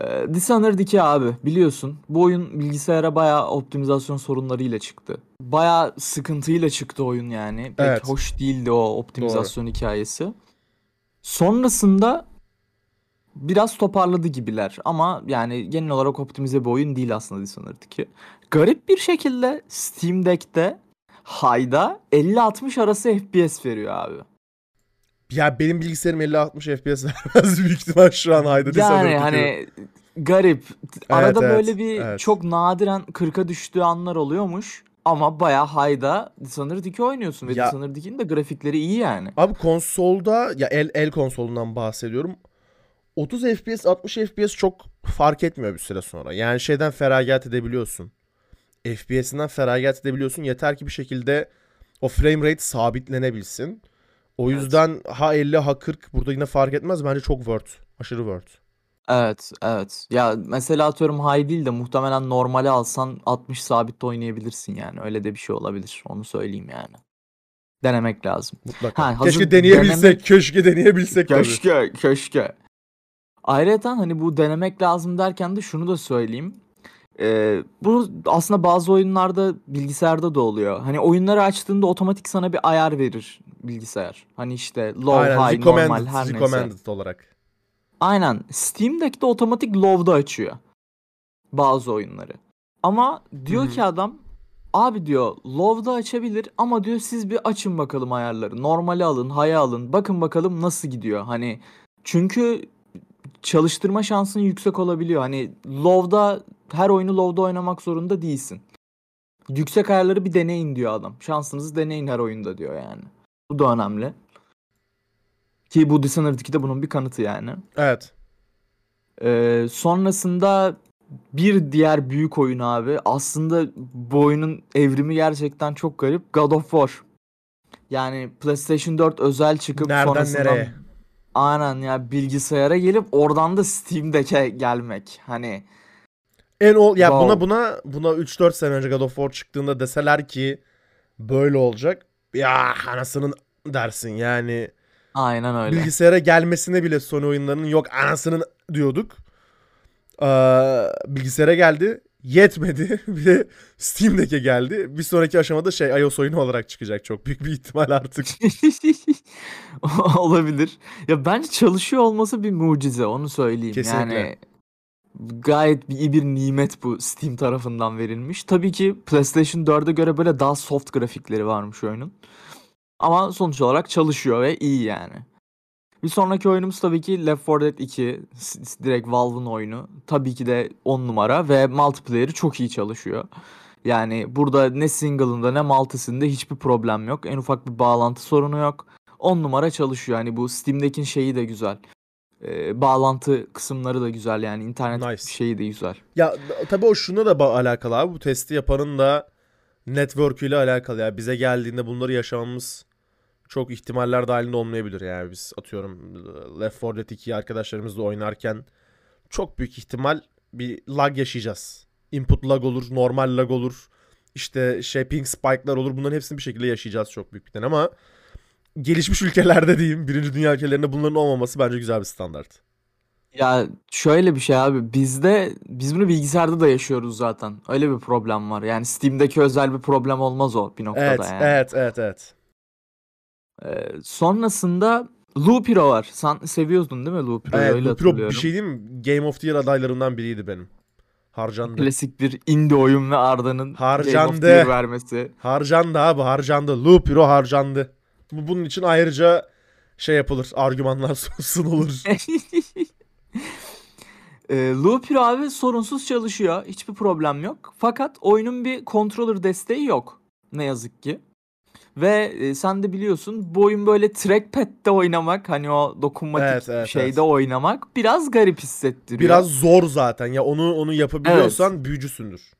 Ee, Dishonored 2 abi biliyorsun. Bu oyun bilgisayara bayağı optimizasyon sorunlarıyla çıktı. Bayağı sıkıntıyla çıktı oyun yani. Pek Evet. hoş değildi o optimizasyon hikayesi. Sonrasında biraz toparladı gibiler ama yani genel olarak optimize bir oyun değil aslında Dishonored 2. Garip bir şekilde Steam Deck'te Hayda 50-60 arası FPS veriyor abi. Ya benim bilgisayarım 50-60 FPS vermez büyük ihtimal şu an hayda Yani hani garip. Arada evet, böyle bir evet. çok nadiren 40'a düştüğü anlar oluyormuş. Ama bayağı hayda Dishonored 2 oynuyorsun ve Ya- Dishonored 2'nin de grafikleri iyi yani. Abi konsolda ya el el konsolundan bahsediyorum. 30 FPS 60 FPS çok fark etmiyor bir süre sonra. Yani şeyden feragat edebiliyorsun. FPS'inden feragat edebiliyorsun. Yeter ki bir şekilde o frame rate sabitlenebilsin. O Evet. yüzden ha 50 ha 40 burada yine fark etmez. Bence çok worth. Aşırı worth. Evet, evet. Ya mesela atıyorum high değil de muhtemelen normali alsan 60 sabitte oynayabilirsin yani. Öyle de bir şey olabilir. Onu söyleyeyim yani. Denemek lazım. Mutlaka. Ha, hazır keşke deneyebilsek. denemek- Keşke deneyebilsek tabii. Köşke, köşke. Ayrıca hani bu denemek lazım derken de şunu da söyleyeyim. Ee, bu aslında bazı oyunlarda bilgisayarda da oluyor. Hani oyunları açtığında otomatik sana bir ayar verir bilgisayar. Hani işte low, Aynen. high, normal her neyse. recommended olarak. Aynen. Steam Deck'te otomatik low'da açıyor. Bazı oyunları. Ama diyor Hı hı. ki adam abi diyor low'da açabilir ama diyor siz bir açın bakalım ayarları. Normali alın, high'a alın. Bakın bakalım nasıl gidiyor. Hani çünkü çalıştırma şansın yüksek olabiliyor. Hani low'da her oyunu low'da oynamak zorunda değilsin. Yüksek ayarları bir deneyin diyor adam. Şansınızı deneyin her oyunda diyor yani. Bu da önemli. Ki bu Dishonored 2'de bunun bir kanıtı yani. Evet. Ee, sonrasında bir diğer büyük oyun abi. Aslında bu oyunun evrimi gerçekten çok garip. God of War. Yani PlayStation 4 özel çıkıp Nereden sonrasından nereye? aynen ya bilgisayara gelip oradan da Steam Deck'e gelmek. Hani En ol ya Wow. buna buna buna 3-4 sene önce God of War çıktığında deseler ki böyle olacak. Ya anasının dersin yani. aynen öyle. Bilgisayara gelmesine bile Sony oyunlarının yok anasının diyorduk. Ee, bilgisayara geldi. Yetmedi. bir de Steam Deck'e geldi. Bir sonraki aşamada şey iOS oyunu olarak çıkacak çok büyük bir ihtimal artık. Olabilir. Ya bence çalışıyor olması bir mucize onu söyleyeyim. Kesinlikle. Yani gayet iyi bir nimet bu Steam tarafından verilmiş. Tabii ki PlayStation 4'e göre böyle daha soft grafikleri varmış oyunun. Ama sonuç olarak çalışıyor ve iyi yani. Bir sonraki oyunumuz tabii ki Left 4 Dead 2. Direkt Valve'ın oyunu. Tabii ki de 10 numara ve multiplayer'ı çok iyi çalışıyor. Yani burada ne single'ında ne multisinde hiçbir problem yok. En ufak bir bağlantı sorunu yok. 10 numara çalışıyor. Yani bu Steam'deki şeyi de güzel. Ee, bağlantı kısımları da güzel yani internet Nice. şeyi de güzel. Ya tabii o şuna da ba- alakalı abi. Bu testi yapanın da network ile alakalı. Yani bize geldiğinde bunları yaşamamız çok ihtimaller dahilinde olmayabilir. Yani biz atıyorum Left 4 Dead 2'yi arkadaşlarımızla oynarken çok büyük ihtimal bir lag yaşayacağız. Input lag olur, normal lag olur. İşte şey ping spike'lar olur. Bunların hepsini bir şekilde yaşayacağız çok büyük bir ihtimal ama gelişmiş ülkelerde diyeyim, birinci dünya ülkelerinde bunların olmaması bence güzel bir standart. Ya şöyle bir şey abi bizde biz bunu bilgisayarda da yaşıyoruz zaten. Öyle bir problem var. Yani Steam'deki özel bir problem olmaz o bir noktada Evet, yani. evet, evet, evet. Ee, sonrasında Lupiro var. Sen seviyordun değil mi Lupiro'yu? Evet, Öyle Lupiro bir şey diyeyim mi? Game of the Year adaylarından biriydi benim. Harcandı. Klasik bir indie oyun ve Arda'nın Game of Harcandı. the Year vermesi. Harcandı abi harcandı. Lupiro harcandı. Bu bunun için ayrıca şey yapılır. Argümanlar sunulur. Ee, Lupiro abi sorunsuz çalışıyor. Hiçbir problem yok. Fakat oyunun bir controller desteği yok. Ne yazık ki. Ve e, sen de biliyorsun bu oyun böyle trackpad'de oynamak hani o dokunmatik Evet, evet, şeyde evet. oynamak biraz garip hissettiriyor. Biraz zor zaten. Ya onu onu yapabiliyorsan büyücüsündür.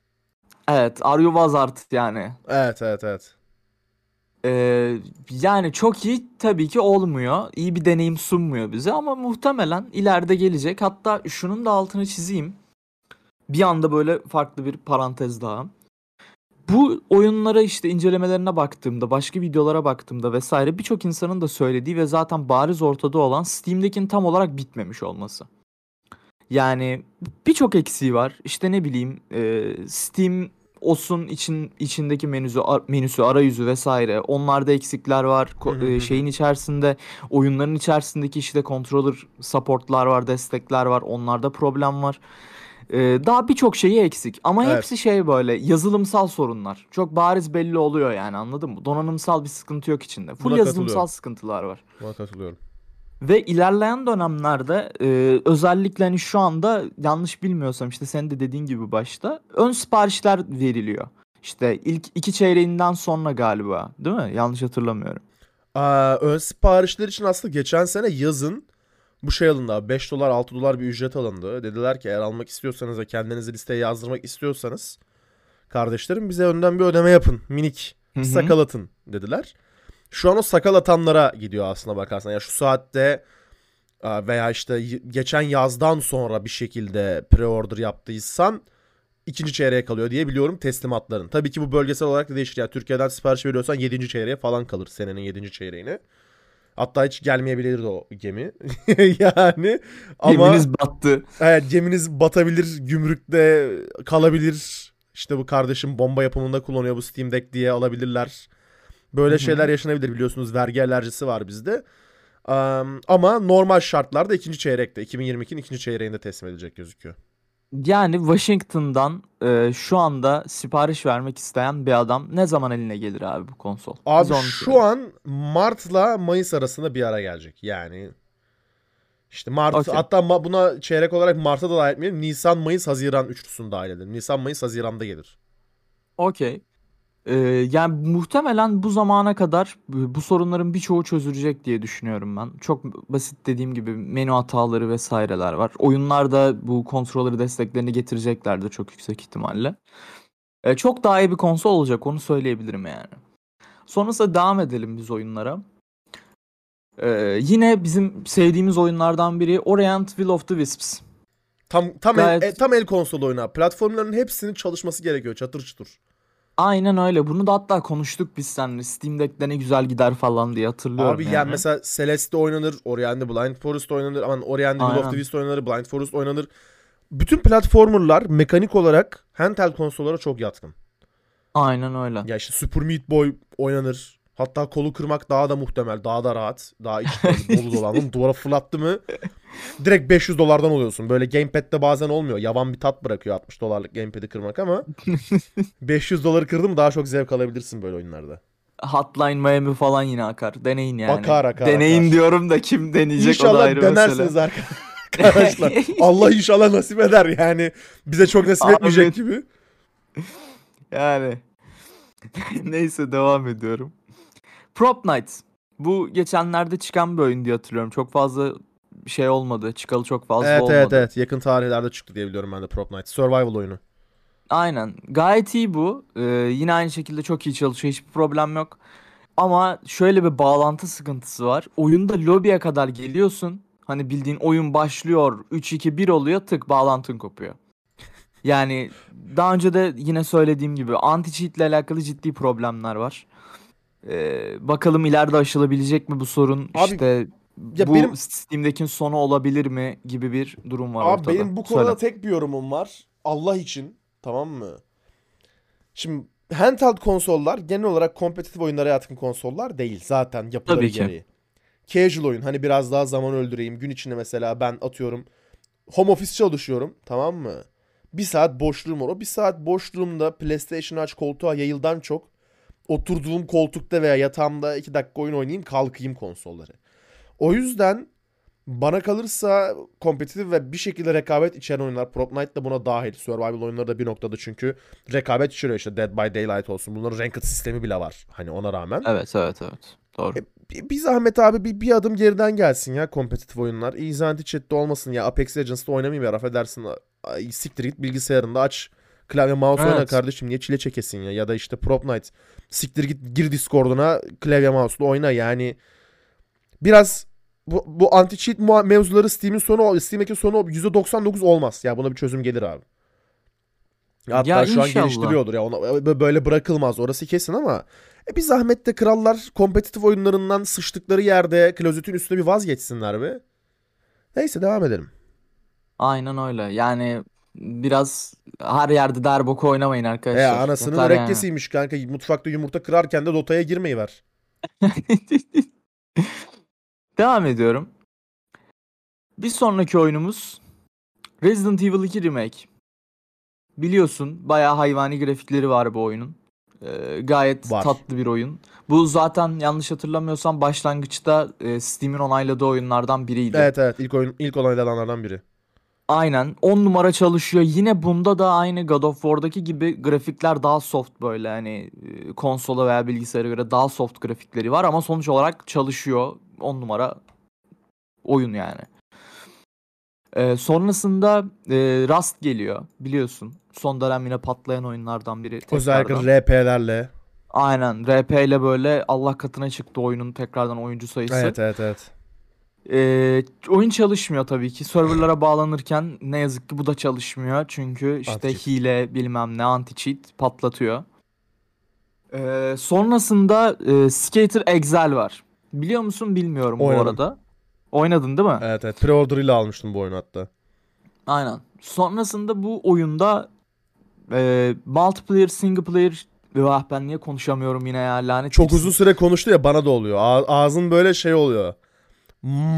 Evet, Are You Was Art yani. Evet evet evet. Ee, yani çok iyi tabii ki olmuyor. İyi bir deneyim sunmuyor bize ama muhtemelen ileride gelecek. Hatta şunun da altını çizeyim. Bir anda böyle farklı bir parantez daha. Bu oyunlara işte incelemelerine baktığımda, başka videolara baktığımda vesaire birçok insanın da söylediği ve zaten bariz ortada olan Steam'dekinin tam olarak bitmemiş olması. Yani birçok eksiği var. İşte ne bileyim e, Steam OS'un için içindeki menüsü ar- menüsü arayüzü vesaire onlarda eksikler var. Ko- e, şeyin içerisinde oyunların içerisindeki işte controller supportlar var, destekler var. Onlarda problem var. E, daha birçok şeyi eksik ama Evet. hepsi şey böyle yazılımsal sorunlar. Çok bariz belli oluyor yani anladın mı? Donanımsal bir sıkıntı yok içinde. Full Buna yazılımsal katılıyorum. sıkıntılar var. Buna katılıyorum. Ve ilerleyen dönemlerde e, özellikle hani şu anda yanlış bilmiyorsam işte senin de dediğin gibi başta ön siparişler veriliyor. İşte ilk iki çeyreğinden sonra galiba değil mi? Yanlış hatırlamıyorum. Aa, ön siparişler için aslında geçen sene yazın bu şey alındı abi 5 dolar 6 dolar bir ücret alındı. Dediler ki eğer almak istiyorsanız ve kendinizi listeye yazdırmak istiyorsanız kardeşlerim bize önden bir ödeme yapın. Minik Hı hı. sakal atın dediler. Şu an o sakal atanlara gidiyor aslına bakarsan. Ya şu saatte aa, veya işte geçen yazdan sonra bir şekilde pre-order yaptıysan ikinci çeyreğe kalıyor diye biliyorum teslimatların. Tabii ki bu bölgesel olarak da değişir. Yani Türkiye'den sipariş veriyorsan 7. çeyreğe falan kalır senenin 7. çeyreğine. Hatta hiç gelmeyebilir de o gemi. yani ama Geminiz battı. evet, geminiz batabilir, gümrükte kalabilir. İşte bu kardeşim bomba yapımında kullanıyor bu Steam Deck diye alabilirler. Böyle şeyler yaşanabilir biliyorsunuz vergi alerjisi var bizde. Am, ama normal şartlarda ikinci çeyrekte 2022'nin ikinci çeyreğinde teslim edilecek gözüküyor. Yani Washington'dan e, şu anda sipariş vermek isteyen bir adam ne zaman eline gelir abi bu konsol? Abi şu söyle. an Mart'la Mayıs arasında bir ara gelecek. Yani işte Mart Okey. hatta ma- buna çeyrek olarak Mart'a da dahil etmeyelim. Nisan, Mayıs, Haziran üçlüsünü dahil edelim. Nisan, Mayıs, Haziran'da gelir. Okey. Ee, yani muhtemelen bu zamana kadar bu bu sorunların birçoğu çözülecek diye düşünüyorum ben. Çok basit dediğim gibi menü hataları vesaireler var. Oyunlarda bu controller'ı desteklerini getireceklerdir çok yüksek ihtimalle. Ee, çok daha iyi bir konsol olacak onu söyleyebilirim yani. Sonrasında devam edelim biz oyunlara. Ee, yine bizim sevdiğimiz oyunlardan biri Orient Will of the Wisps. Tam tam Gayet- el, e, tam el konsolu oyunu. abi. Platformların hepsinin çalışması gerekiyor çatır çutur. Aynen öyle. Bunu da hatta konuştuk biz seninle. Steam Deck'te ne güzel gider falan diye hatırlıyorum Abi yani. yani mesela Celeste oynanır, Orient'de Blind Forest oynanır, aman Orient'de Will of the Wisps oynanır, Blind Forest oynanır. Bütün platformerlar mekanik olarak handheld konsollara çok yatkın. Aynen öyle. Ya işte Super Meat Boy oynanır. Hatta kolu kırmak daha da muhtemel, daha da rahat. Daha iç dolu dolandım. Duvara fırlattı mı direkt 500 dolardan oluyorsun. Böyle gamepad'de bazen olmuyor. Yavan bir tat bırakıyor 60 dolarlık gamepad'i kırmak ama 500 doları kırdı mı daha çok zevk alabilirsin böyle oyunlarda. Hotline Miami falan yine akar. Deneyin yani. Akar, akar, Deneyin akar. diyorum da kim deneyecek o da İnşallah ayrı denersiniz mesele. arkadaşlar. Allah inşallah nasip eder yani. Bize çok nasip etmeyecek Amin. gibi. Yani. Neyse devam ediyorum. Prop Night. Bu geçenlerde çıkan bir oyun diye hatırlıyorum. Çok fazla şey olmadı. Çıkalı çok fazla Evet olmadı. evet evet. Yakın tarihlerde çıktı diye biliyorum ben de Prop Night. Survival oyunu. Aynen. Gayet iyi bu. Ee, yine aynı şekilde çok iyi çalışıyor. Hiçbir problem yok. Ama şöyle bir bağlantı sıkıntısı var. Oyunda lobiye kadar geliyorsun. Hani bildiğin oyun başlıyor. 3-2-1 oluyor. Tık bağlantın kopuyor. Yani daha önce de yine söylediğim gibi anti-cheat ile alakalı ciddi problemler var. Ee, bakalım ileride aşılabilecek mi bu sorun? Abi, işte ya bu benim- Steam'deki sonu olabilir mi gibi bir durum var Abi ortada. benim bu Söyle. konuda tek bir yorumum var. Allah için. Tamam mı? Şimdi handheld konsollar genel olarak kompetitif oyunlara yatkın konsollar değil. Zaten yapıları Tabii ki. gereği. Casual oyun. Hani biraz daha zaman öldüreyim. Gün içinde mesela ben atıyorum home office çalışıyorum. Tamam mı? Bir saat boşluğum var. O bir saat boşluğumda PlayStation aç koltuğa yayıldan çok oturduğum koltukta veya yatağımda iki dakika oyun oynayayım kalkayım konsolları. O yüzden bana kalırsa kompetitif ve bir şekilde rekabet içeren oyunlar Prop Night da buna dahil. Survival oyunları da bir noktada çünkü rekabet içeriyor işte Dead by Daylight olsun. Bunların ranked sistemi bile var. Hani ona rağmen. Evet evet evet. Doğru. E, Bir, bir zahmet abi bir, bir adım geriden gelsin ya kompetitif oyunlar. Easy Anti-Cheat'te olmasın ya. Apex Legends'da oynamayayım ya affedersin. Ay, siktir git bilgisayarında aç. Klavye mouse oyna Evet. kardeşim niye çile çekesin ya. Ya da işte Prop Night. Siktir git gir Discord'una klavye mouse'la oyna yani. Biraz bu, bu anti-cheat mua- mevzuları Steam'in sonu Steam'deki sonu %99 olmaz. Ya buna bir çözüm gelir abi. Hatta Ya şu an inşallah. geliştiriyordur ya. Ona, böyle bırakılmaz. Orası kesin ama e bir zahmet de krallar kompetitif oyunlarından sıçtıkları yerde klozetin üstüne bir vazgeçsinler be. Neyse devam edelim. Aynen öyle. Yani biraz her yerde derboku oynamayın arkadaşlar. E anasının Yeter yani. mürekkesiymiş kanka. Mutfakta yumurta kırarken de Dota'ya girmeyi ver. Devam ediyorum. Bir sonraki oyunumuz Resident Evil 2 Remake. Biliyorsun bayağı hayvani grafikleri var bu oyunun. Ee, gayet Var. tatlı bir oyun. Bu zaten yanlış hatırlamıyorsam başlangıçta e, Steam'in onayladığı oyunlardan biriydi. Evet evet ilk oyun ilk onaylananlardan biri. Aynen 10 numara çalışıyor. Yine bunda da aynı God of War'daki gibi grafikler daha soft böyle hani e, konsola veya bilgisayara göre daha soft grafikleri var ama sonuç olarak çalışıyor. 10 numara oyun yani. Ee, sonrasında e, Rust geliyor biliyorsun. Son dönem yine patlayan oyunlardan biri. Özellikle. RP'lerle. Aynen RP ile böyle Allah katına çıktı oyunun tekrardan oyuncu sayısı. Evet evet evet. Ee, oyun çalışmıyor tabii ki. Serverlara bağlanırken ne yazık ki bu da çalışmıyor. Çünkü işte Anti-cheat. hile bilmem ne anti-cheat patlatıyor. Ee, sonrasında e, Skater Exile var. Biliyor musun bilmiyorum bu Oynadım. arada. Oynadın değil mi? Evet evet. Pre-order ile almıştım bu oyunu hatta. Aynen. Sonrasında bu oyunda e, multiplayer, single player Vah ben niye konuşamıyorum yine ya lanet Çok uzun süre konuştu ya bana da oluyor. Ağzın böyle şey oluyor.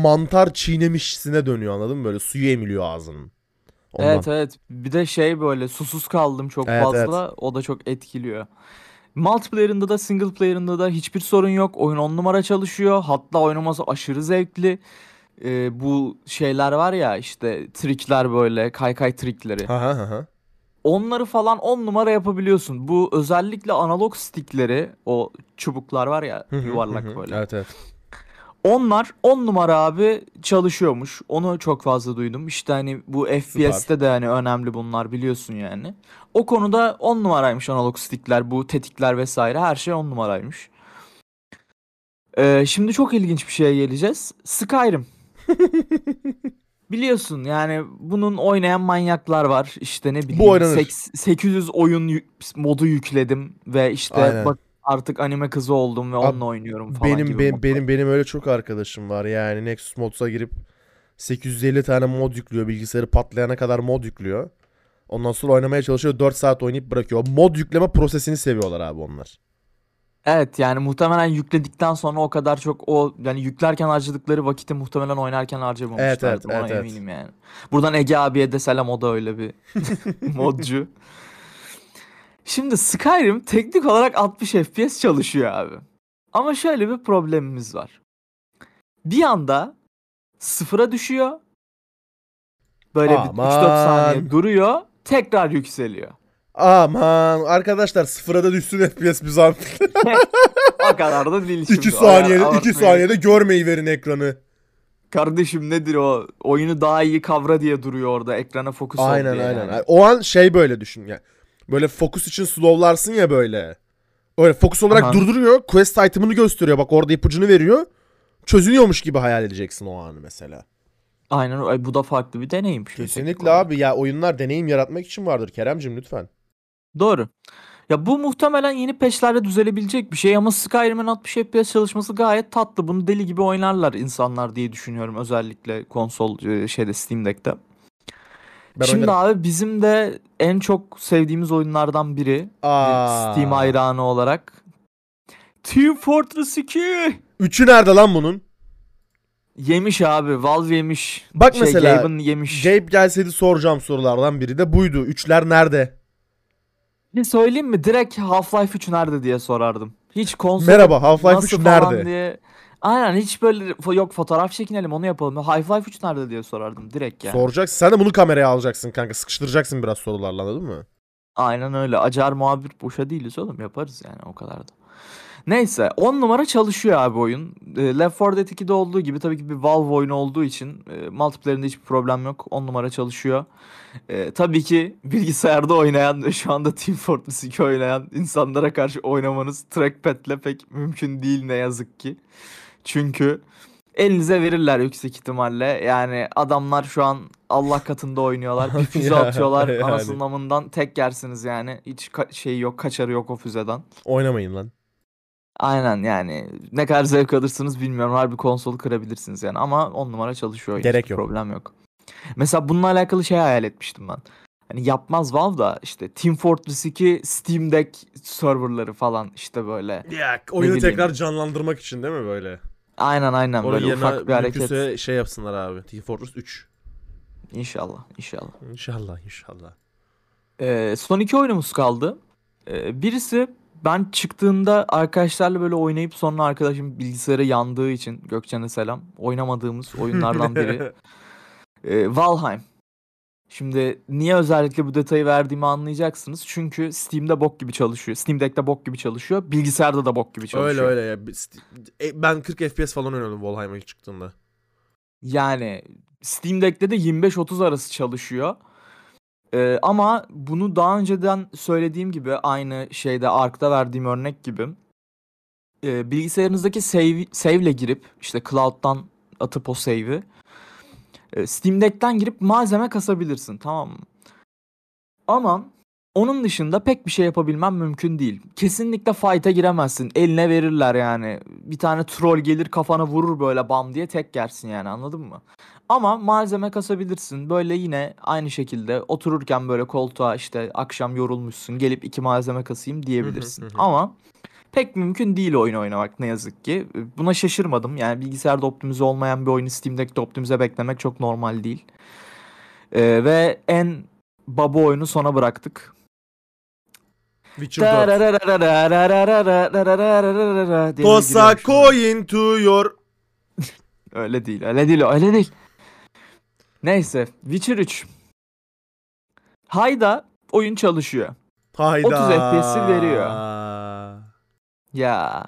Mantar çiğnemişsine dönüyor anladın mı? Böyle suyu emiliyor ağzının. Ondan. Evet evet. Bir de şey böyle susuz kaldım çok Evet, fazla. O da çok etkiliyor. Multiplayer'ında da single player'ında da hiçbir sorun yok. Oyun 10 numara çalışıyor. Hatta oynaması aşırı zevkli. Ee, bu şeyler var ya işte trikler böyle kaykay trikleri. Ha ha ha. Onları falan 10 numara yapabiliyorsun. Bu özellikle analog stickleri o çubuklar var ya Hı hı, yuvarlak hı. böyle. Evet evet. Onlar 10 numara abi çalışıyormuş. Onu çok fazla duydum. İşte hani bu FPS'te de hani önemli bunlar biliyorsun yani. O konuda 10 numaraymış analog stickler, bu tetikler vesaire her şey 10 numaraymış. Ee, şimdi çok ilginç bir şeye geleceğiz. Skyrim. Biliyorsun yani bunun oynayan manyaklar var. İşte ne bileyim oynanır. seks- 800 oyun yü- modu yükledim ve işte Aynen. bak artık anime kızı oldum ve Abi, onunla oynuyorum falan Benim gibi benim, benim benim öyle çok arkadaşım var. Yani Nexus Mods'a girip 850 tane mod yüklüyor. Bilgisayarı patlayana kadar mod yüklüyor. Ondan sonra oynamaya çalışıyor. 4 saat oynayıp bırakıyor. Mod yükleme prosesini seviyorlar abi onlar. Evet yani muhtemelen yükledikten sonra o kadar çok o yani yüklerken harcadıkları vakiti muhtemelen oynarken harcamamışlardır. Evet, evet, Ona evet, evet. eminim yani. Buradan Ege abiye de selam o da öyle bir modcu. Şimdi Skyrim teknik olarak 60 FPS çalışıyor abi. Ama şöyle bir problemimiz var. Bir anda sıfıra düşüyor. Böyle bir 3-4 Aman. saniye duruyor. Tekrar yükseliyor. Aman arkadaşlar sıfıra da düşsün FPS bir zahmet. O kadar da değil şimdi. 2 O saniyede ya, 2 abartmayın. saniyede görmeyi verin ekranı. Kardeşim nedir o? Oyunu daha iyi kavra diye duruyor orada. Ekrana fokus ol Aynen diye aynen. yani. O an şey böyle düşün ya. Böyle fokus için slowlarsın ya böyle. Öyle fokus olarak Aha. durduruyor. Quest item'ını gösteriyor. Bak orada ipucunu veriyor. Çözülüyormuş gibi hayal edeceksin o anı mesela. Aynen ay, bu da farklı bir deneyim. Kesinlikle abi ya oyunlar deneyim yaratmak için vardır Keremcim lütfen. Doğru. Ya bu muhtemelen yeni patch'lerle düzelebilecek bir şey ama Skyrim'in 60 FPS çalışması gayet tatlı. Bunu deli gibi oynarlar insanlar diye düşünüyorum özellikle konsol e, şeyde Steam Deck'te. Ben Şimdi oynarım. abi bizim de en çok sevdiğimiz oyunlardan biri Aa. Steam hayranı olarak Team Fortress 2 Üçü nerede lan bunun? yemiş abi Valve yemiş. Bak şey, mesela, Gaben yemiş. Gabe gelseydi soracağım sorulardan biri de buydu. Üçler nerede? Bir söyleyeyim mi? Direkt Half-Life 3 nerede diye sorardım. Hiç konsol Merhaba Half-Life 3 nasıl falan nerede? diye. Aynen hiç böyle fo- yok fotoğraf çekinelim onu yapalım. Half-Life 3 nerede diye sorardım direkt yani. Soracaksın. Sen de bunu kameraya alacaksın kanka. Sıkıştıracaksın biraz sorularla anladın mı? Aynen öyle. Acar muhabir boşa değiliz oğlum yaparız yani o kadar da. Neyse 10 numara çalışıyor abi oyun. E, Left 4 Dead 2'de olduğu gibi tabii ki bir Valve oyunu olduğu için e, multiplayer'inde hiçbir problem yok. 10 numara çalışıyor. E, tabii ki bilgisayarda oynayan ve şu anda Team Fortress 2 oynayan insanlara karşı oynamanız trackpad'le pek mümkün değil ne yazık ki. Çünkü elinize verirler yüksek ihtimalle. Yani adamlar şu an Allah katında oynuyorlar. Bir füze Ya, atıyorlar. yani. Anasının amından tek yersiniz yani. Hiç ka- şey yok, kaçarı yok o füzeden. Oynamayın lan. Aynen yani. Ne kadar zevk alırsınız bilmiyorum. Harbi konsolu kırabilirsiniz yani. Ama on numara çalışıyor. Gerek Hiçbir yok. Problem yok. Mesela bununla alakalı şey hayal etmiştim ben. Hani yapmaz Valve da işte Team Fortress 2 Steam Deck serverları falan işte böyle. Ya oyunu tekrar canlandırmak için değil mi böyle? Aynen aynen Onun böyle yerine ufak bir hareket. şey yapsınlar abi. Team Fortress 3. İnşallah inşallah. İnşallah inşallah. Ee, son iki oyunumuz kaldı. Ee, birisi ben çıktığında arkadaşlarla böyle oynayıp sonra arkadaşım bilgisayarı yandığı için Gökçen'e selam. Oynamadığımız oyunlardan biri. Ee, Valheim. Şimdi niye özellikle bu detayı verdiğimi anlayacaksınız. Çünkü Steam'de bok gibi çalışıyor. Steam Deck'te bok gibi çalışıyor. Bilgisayarda da bok gibi çalışıyor. öyle öyle ya. E, Ben 40 FPS falan oynadım Valheim'a çıktığında. Yani Steam Deck'te de 25-30 arası çalışıyor. Ee, ama bunu daha önceden söylediğim gibi aynı şeyde Ark'ta verdiğim örnek gibi e, bilgisayarınızdaki save, save'le girip işte cloud'dan atıp o save'i Steam Deck'ten girip malzeme kasabilirsin tamam mı? Ama onun dışında pek bir şey yapabilmem mümkün değil. Kesinlikle fight'a giremezsin. Eline verirler yani. Bir tane troll gelir kafana vurur böyle bam diye tek yersin yani anladın mı? Ama malzeme kasabilirsin. Böyle yine aynı şekilde otururken böyle koltuğa işte akşam yorulmuşsun gelip iki malzeme kasayım diyebilirsin. Ama pek mümkün değil oyun oynamak ne yazık ki. Buna şaşırmadım. Yani bilgisayarda optimize olmayan bir oyunu Steam Deck'te optimize beklemek çok normal değil. Ee, ve en baba oyunu sona bıraktık. Witcher 4. diye bir Tosa coin to your... Öyle değil, öyle değil, öyle değil. Neyse, Witcher 3. Hayda oyun çalışıyor. Hayda. 30 FPS'i veriyor. Ya.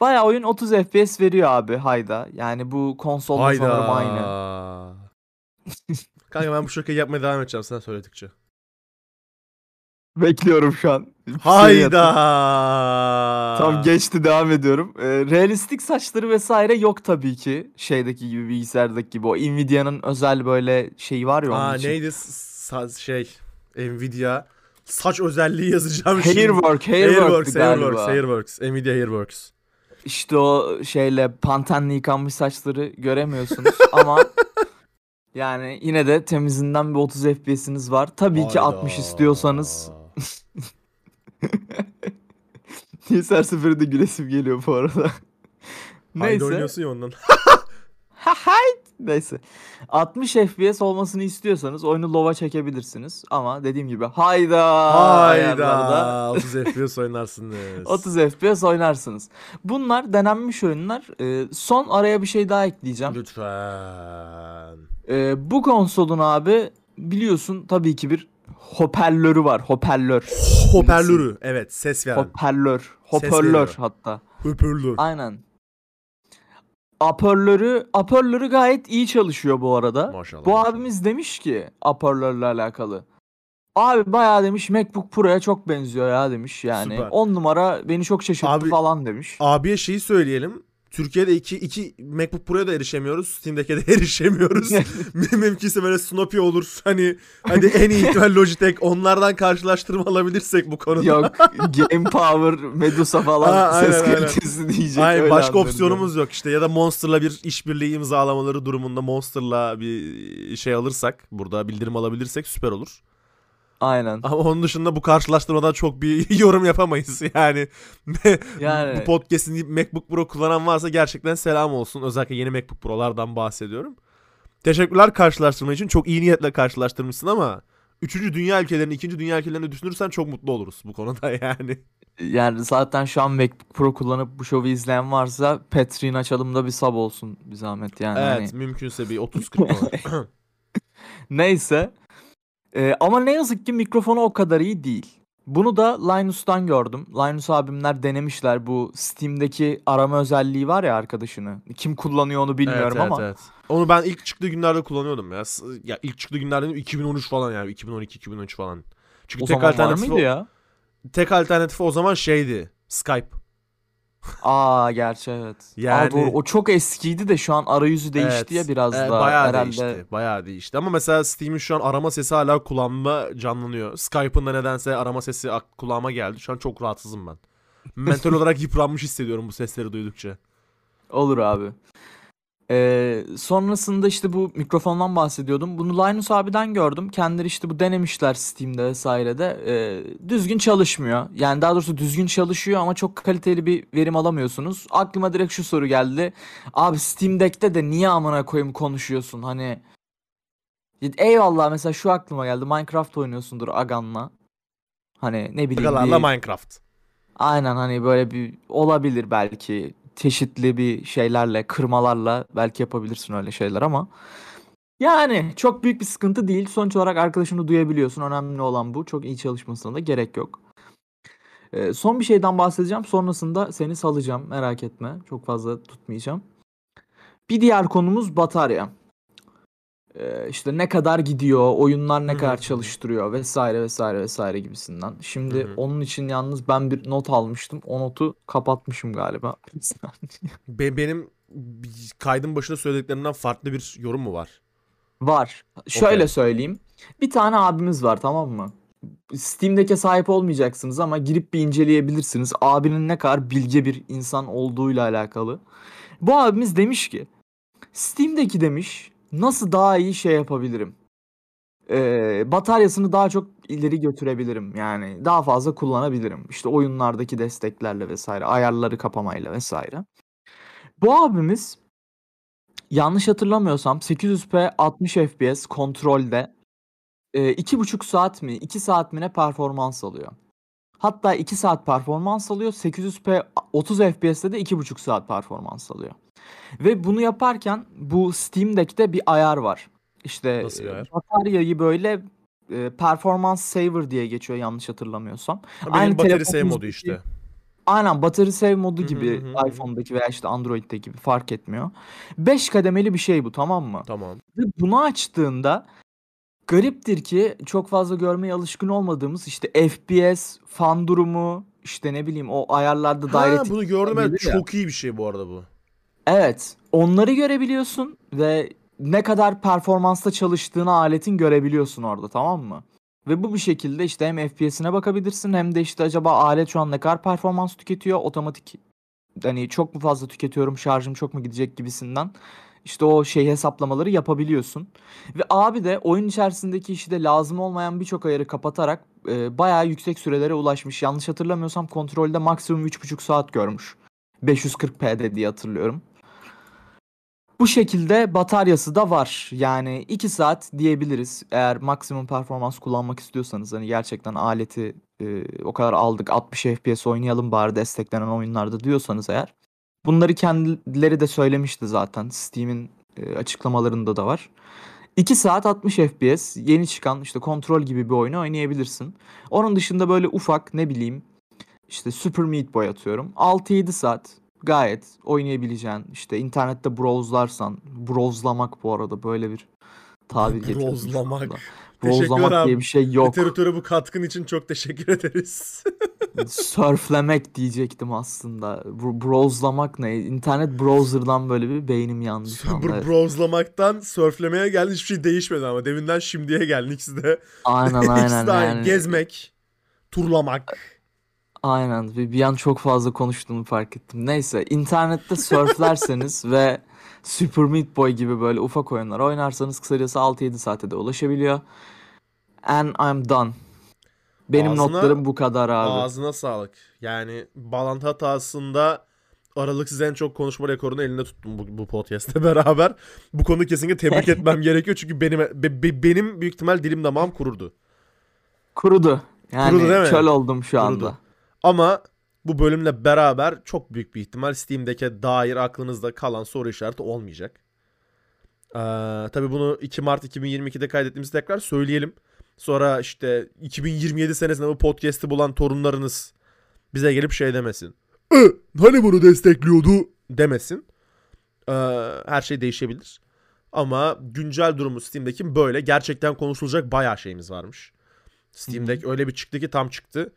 Baya oyun 30 FPS veriyor abi hayda. Yani bu konsolda Hayda. sanırım aynı. Kanka ben bu şakayı yapmaya devam edeceğim sen söyledikçe. Bekliyorum şu an. Bir şey Hayda. Tam geçti devam ediyorum. Ee, realistik saçları vesaire yok tabii ki. Şeydeki gibi bilgisayardaki gibi. O Nvidia'nın özel böyle şeyi var ya onun Aa için. neydi Sa- şey Nvidia saç özelliği yazacağım şimdi. Hairwork, Hairworks, Hairworks. Hairworks, Nvidia Hairworks. İşte o şeyle pantenle yıkanmış saçları göremiyorsunuz ama yani yine de temizinden bir 30 FPS'iniz var. Tabii ki 60 Hayda. istiyorsanız Niye her seferinde gülesim geliyor bu arada. Haydi Neyse. oynuyorsun ya ondan. Neyse. 60 FPS olmasını istiyorsanız oyunu low'a çekebilirsiniz. Ama dediğim gibi hayda Hayda. 30 FPS oynarsınız. 30 FPS oynarsınız. Bunlar denenmiş oyunlar. Ee, son araya bir şey daha ekleyeceğim. Lütfen. Ee, bu konsolun abi biliyorsun tabii ki bir hoparlörü var. Hoparlör. Hoparlörü. Evet ses veren. Hoparlör. Hoparlör hatta. Hoparlör. Aynen. Apörlörü, apörlörü gayet iyi çalışıyor bu arada. Maşallah. Bu abimiz demiş ki apörlörle alakalı. Abi bayağı demiş MacBook Pro'ya çok benziyor ya demiş yani. Süper. 10 numara beni çok şaşırttı Abi- falan demiş. Abiye şeyi söyleyelim. Türkiye'de iki, iki MacBook Pro'ya da erişemiyoruz. Steam'deki de erişemiyoruz. Müm- Mümkünse böyle Snoopy olur. Hani hadi en iyi ihtimal Logitech. Onlardan karşılaştırma alabilirsek bu konuda. Yok Game Power, Medusa falan Aa, aynen, ses aynen. kalitesi diyecek. Hayır, öyle başka opsiyonumuz yok işte ya da Monster'la bir işbirliği imzalamaları durumunda Monster'la bir şey alırsak burada bildirim alabilirsek süper olur. Aynen. Ama onun dışında bu karşılaştırmadan çok bir yorum yapamayız yani. Yani- bu podcast'in MacBook Pro kullanan varsa gerçekten selam olsun. Özellikle yeni MacBook Pro'lardan bahsediyorum. Teşekkürler karşılaştırma için. Çok iyi niyetle karşılaştırmışsın ama Üçüncü dünya ülkelerini, ikinci dünya ülkelerini düşünürsen çok mutlu oluruz bu konuda yani. Yani zaten şu an MacBook Pro kullanıp bu şovu izleyen varsa Patreon açalım da bir sub olsun bir zahmet yani. Evet Hani- mümkünse bir 30-40 dolar. Neyse. Ee, ama ne yazık ki mikrofonu o kadar iyi değil. Bunu da Linus'tan gördüm. Linus abimler denemişler bu Steam'deki arama özelliği var ya arkadaşını. Kim kullanıyor onu bilmiyorum evet, ama. Evet, evet. Onu ben ilk çıktığı günlerde kullanıyordum ya. Ya ilk çıktığı günlerde 2013 falan yani 2012-2013 falan. Çünkü O tek zaman var alternatifi mıydı ya? tek alternatifi o zaman şeydi. Skype. Aa gerçi evet. Yani- Aa, doğru. O çok eskiydi de şu an arayüzü değişti Evet. ya biraz Evet, daha. bayağı herhalde. değişti. Bayağı değişti. Ama mesela Steam'in şu an arama sesi hala kulağımda canlanıyor. Skype'ın da nedense arama sesi kulağıma geldi. Şu an çok rahatsızım ben. Mental olarak yıpranmış hissediyorum bu sesleri duydukça. Olur abi. Ee, sonrasında işte bu mikrofondan bahsediyordum. Bunu Linus abiden gördüm. Kendileri işte bu denemişler Steam'de vesairede. Ee, düzgün çalışmıyor. Yani daha doğrusu düzgün çalışıyor ama çok kaliteli bir verim alamıyorsunuz. Aklıma direkt şu soru geldi. Abi Steam Deck'te de niye amına koyayım konuşuyorsun? Hani eyvallah mesela şu aklıma geldi. Minecraft oynuyorsundur Agan'la. Hani ne bileyim Agalarla bir- Minecraft. Aynen hani böyle bir olabilir belki çeşitli bir şeylerle, kırmalarla belki yapabilirsin öyle şeyler ama yani çok büyük bir sıkıntı değil. Sonuç olarak arkadaşını duyabiliyorsun. Önemli olan bu. Çok iyi çalışmasına da gerek yok. Ee, son bir şeyden bahsedeceğim. Sonrasında seni salacağım. Merak etme. Çok fazla tutmayacağım. Bir diğer konumuz batarya. Ee, işte ne kadar gidiyor, oyunlar ne kadar çalıştırıyor vesaire vesaire vesaire gibisinden. Şimdi Hı hı. onun için yalnız ben bir not almıştım. O notu kapatmışım galiba. Be- benim kaydın başında söylediklerimden farklı bir yorum mu var? Var. Şöyle Okey. söyleyeyim. Bir tane abimiz var tamam mı? Steam'deki sahip olmayacaksınız ama girip bir inceleyebilirsiniz. Abinin ne kadar bilge bir insan olduğuyla alakalı. Bu abimiz demiş ki Steam'deki demiş nasıl daha iyi şey yapabilirim? Ee, bataryasını daha çok ileri götürebilirim. Yani daha fazla kullanabilirim. İşte oyunlardaki desteklerle vesaire, ayarları kapamayla vesaire. Bu abimiz yanlış hatırlamıyorsam 800p 60 fps kontrolde e, iki buçuk saat mi 2 saat mi ne performans alıyor. Hatta 2 saat performans alıyor. 800p 30 fps'te de 2,5 saat performans alıyor. Ve bunu yaparken bu Steam Deck'te bir ayar var. İşte Nasıl e, ayar? bataryayı böyle e, performans saver diye geçiyor yanlış hatırlamıyorsam. Ha, Benim Aynı battery save modu işte. Aynen battery save modu Hı hı gibi hı hı. iPhone'daki veya işte Android'deki gibi fark etmiyor. 5 kademeli bir şey bu tamam mı? Tamam. Ve bunu açtığında gariptir ki çok fazla görmeye alışkın olmadığımız işte FPS, fan durumu, işte ne bileyim o ayarlarda Ha, direct bunu gördüm ya. Çok iyi bir şey bu arada bu. Evet, onları görebiliyorsun ve ne kadar performansta çalıştığını aletin görebiliyorsun orada tamam mı? Ve bu bir şekilde işte hem FPS'ine bakabilirsin hem de işte acaba alet şu an ne kadar performans tüketiyor otomatik hani çok mu fazla tüketiyorum şarjım çok mu gidecek gibisinden işte o şey hesaplamaları yapabiliyorsun. Ve abi de oyun içerisindeki işte lazım olmayan birçok ayarı kapatarak e, bayağı yüksek sürelere ulaşmış. Yanlış hatırlamıyorsam kontrolde maksimum 3,5 saat görmüş. 540p'de diye hatırlıyorum. Bu şekilde bataryası da var. Yani 2 saat diyebiliriz. Eğer maksimum performans kullanmak istiyorsanız hani gerçekten aleti e, o kadar aldık 60 FPS oynayalım bari desteklenen oyunlarda diyorsanız eğer. Bunları kendileri de söylemişti zaten. Steam'in e, açıklamalarında da var. 2 saat 60 FPS yeni çıkan işte kontrol gibi bir oyunu oynayabilirsin. Onun dışında böyle ufak ne bileyim işte Super Meat Boy atıyorum. 6-7 saat gayet oynayabileceğin işte internette browslarsan browslamak bu arada böyle bir tabir getirmiş. Browslamak. Browslamak abi. diye bir şey yok. Literatüre bu katkın için çok teşekkür ederiz. Surflemek diyecektim aslında. Bro- browslamak ne? İnternet browser'dan böyle bir beynim yandı şu anda. Evet. browslamaktan surflemeye geldi hiçbir şey değişmedi ama deminden şimdiye geldi ikisi de. Aynen İkisi aynen de aynı. yani. Gezmek, turlamak. Aynen. Bir, bir an çok fazla konuştuğumu fark ettim. Neyse, internette surflerseniz ve Super Meat Boy gibi böyle ufak oyunlar oynarsanız kısacası 6-7 saate de ulaşabiliyor. And I'm done. Benim Ağzına- notlarım bu kadar abi. Ağzına sağlık. Yani bağlantı hatasında aralıksız en çok konuşma rekorunu elinde tuttum bu, bu podcast'te beraber. Bu konuda kesinlikle tebrik etmem gerekiyor çünkü benim be- be- benim büyük ihtimal dilim damağım kururdu. Kurudu. Yani Kurudu değil mi? çöl oldum şu Kurudu. anda. Ama bu bölümle beraber çok büyük bir ihtimal Steam'deki dair aklınızda kalan soru işareti olmayacak. Ee, tabii bunu 2 Mart 2022'de kaydettiğimizi tekrar söyleyelim. Sonra işte 2027 senesinde bu podcast'i bulan torunlarınız bize gelip şey demesin. "E, hani bunu destekliyordu demesin. Ee, her şey değişebilir. Ama güncel durumu Steam'deki böyle. Gerçekten konuşulacak bayağı şeyimiz varmış. Steam Deck öyle bir çıktı ki tam çıktı.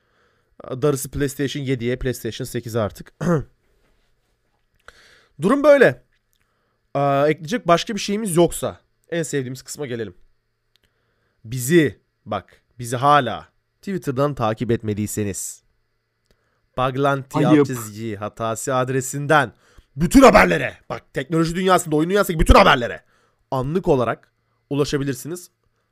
Darısı PlayStation 7'ye, PlayStation 8'e artık. Durum böyle. Aa, ekleyecek başka bir şeyimiz yoksa en sevdiğimiz kısma gelelim. Bizi bak bizi hala Twitter'dan takip etmediyseniz Baglanti Ayıp. alt çizgi hatası adresinden bütün haberlere bak teknoloji dünyasında oyun dünyasındaki bütün haberlere anlık olarak ulaşabilirsiniz.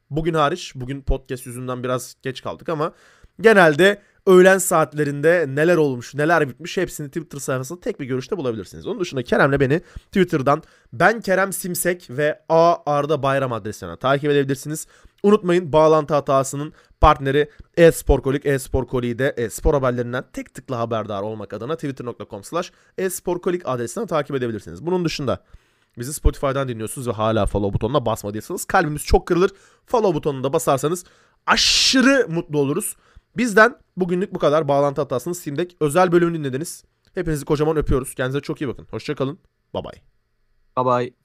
Bugün hariç bugün podcast yüzünden biraz geç kaldık ama genelde öğlen saatlerinde neler olmuş neler bitmiş hepsini Twitter sayfasında tek bir görüşte bulabilirsiniz. Onun dışında Kerem'le beni Twitter'dan ben Kerem Simsek ve A Arda Bayram adresinden takip edebilirsiniz. Unutmayın bağlantı hatasının partneri e-sporkolik e-sporkoliği de e-spor haberlerinden tek tıkla haberdar olmak adına twitter.com slash e-sporkolik adresinden takip edebilirsiniz. Bunun dışında bizi Spotify'dan dinliyorsunuz ve hala follow butonuna basmadıysanız kalbimiz çok kırılır. Follow butonuna da basarsanız aşırı mutlu oluruz. Bizden bugünlük bu kadar. Bağlantı hatasını Steam özel bölümünü dinlediniz. Hepinizi kocaman öpüyoruz. Kendinize çok iyi bakın. Hoşçakalın. Bye bye. Bye bye.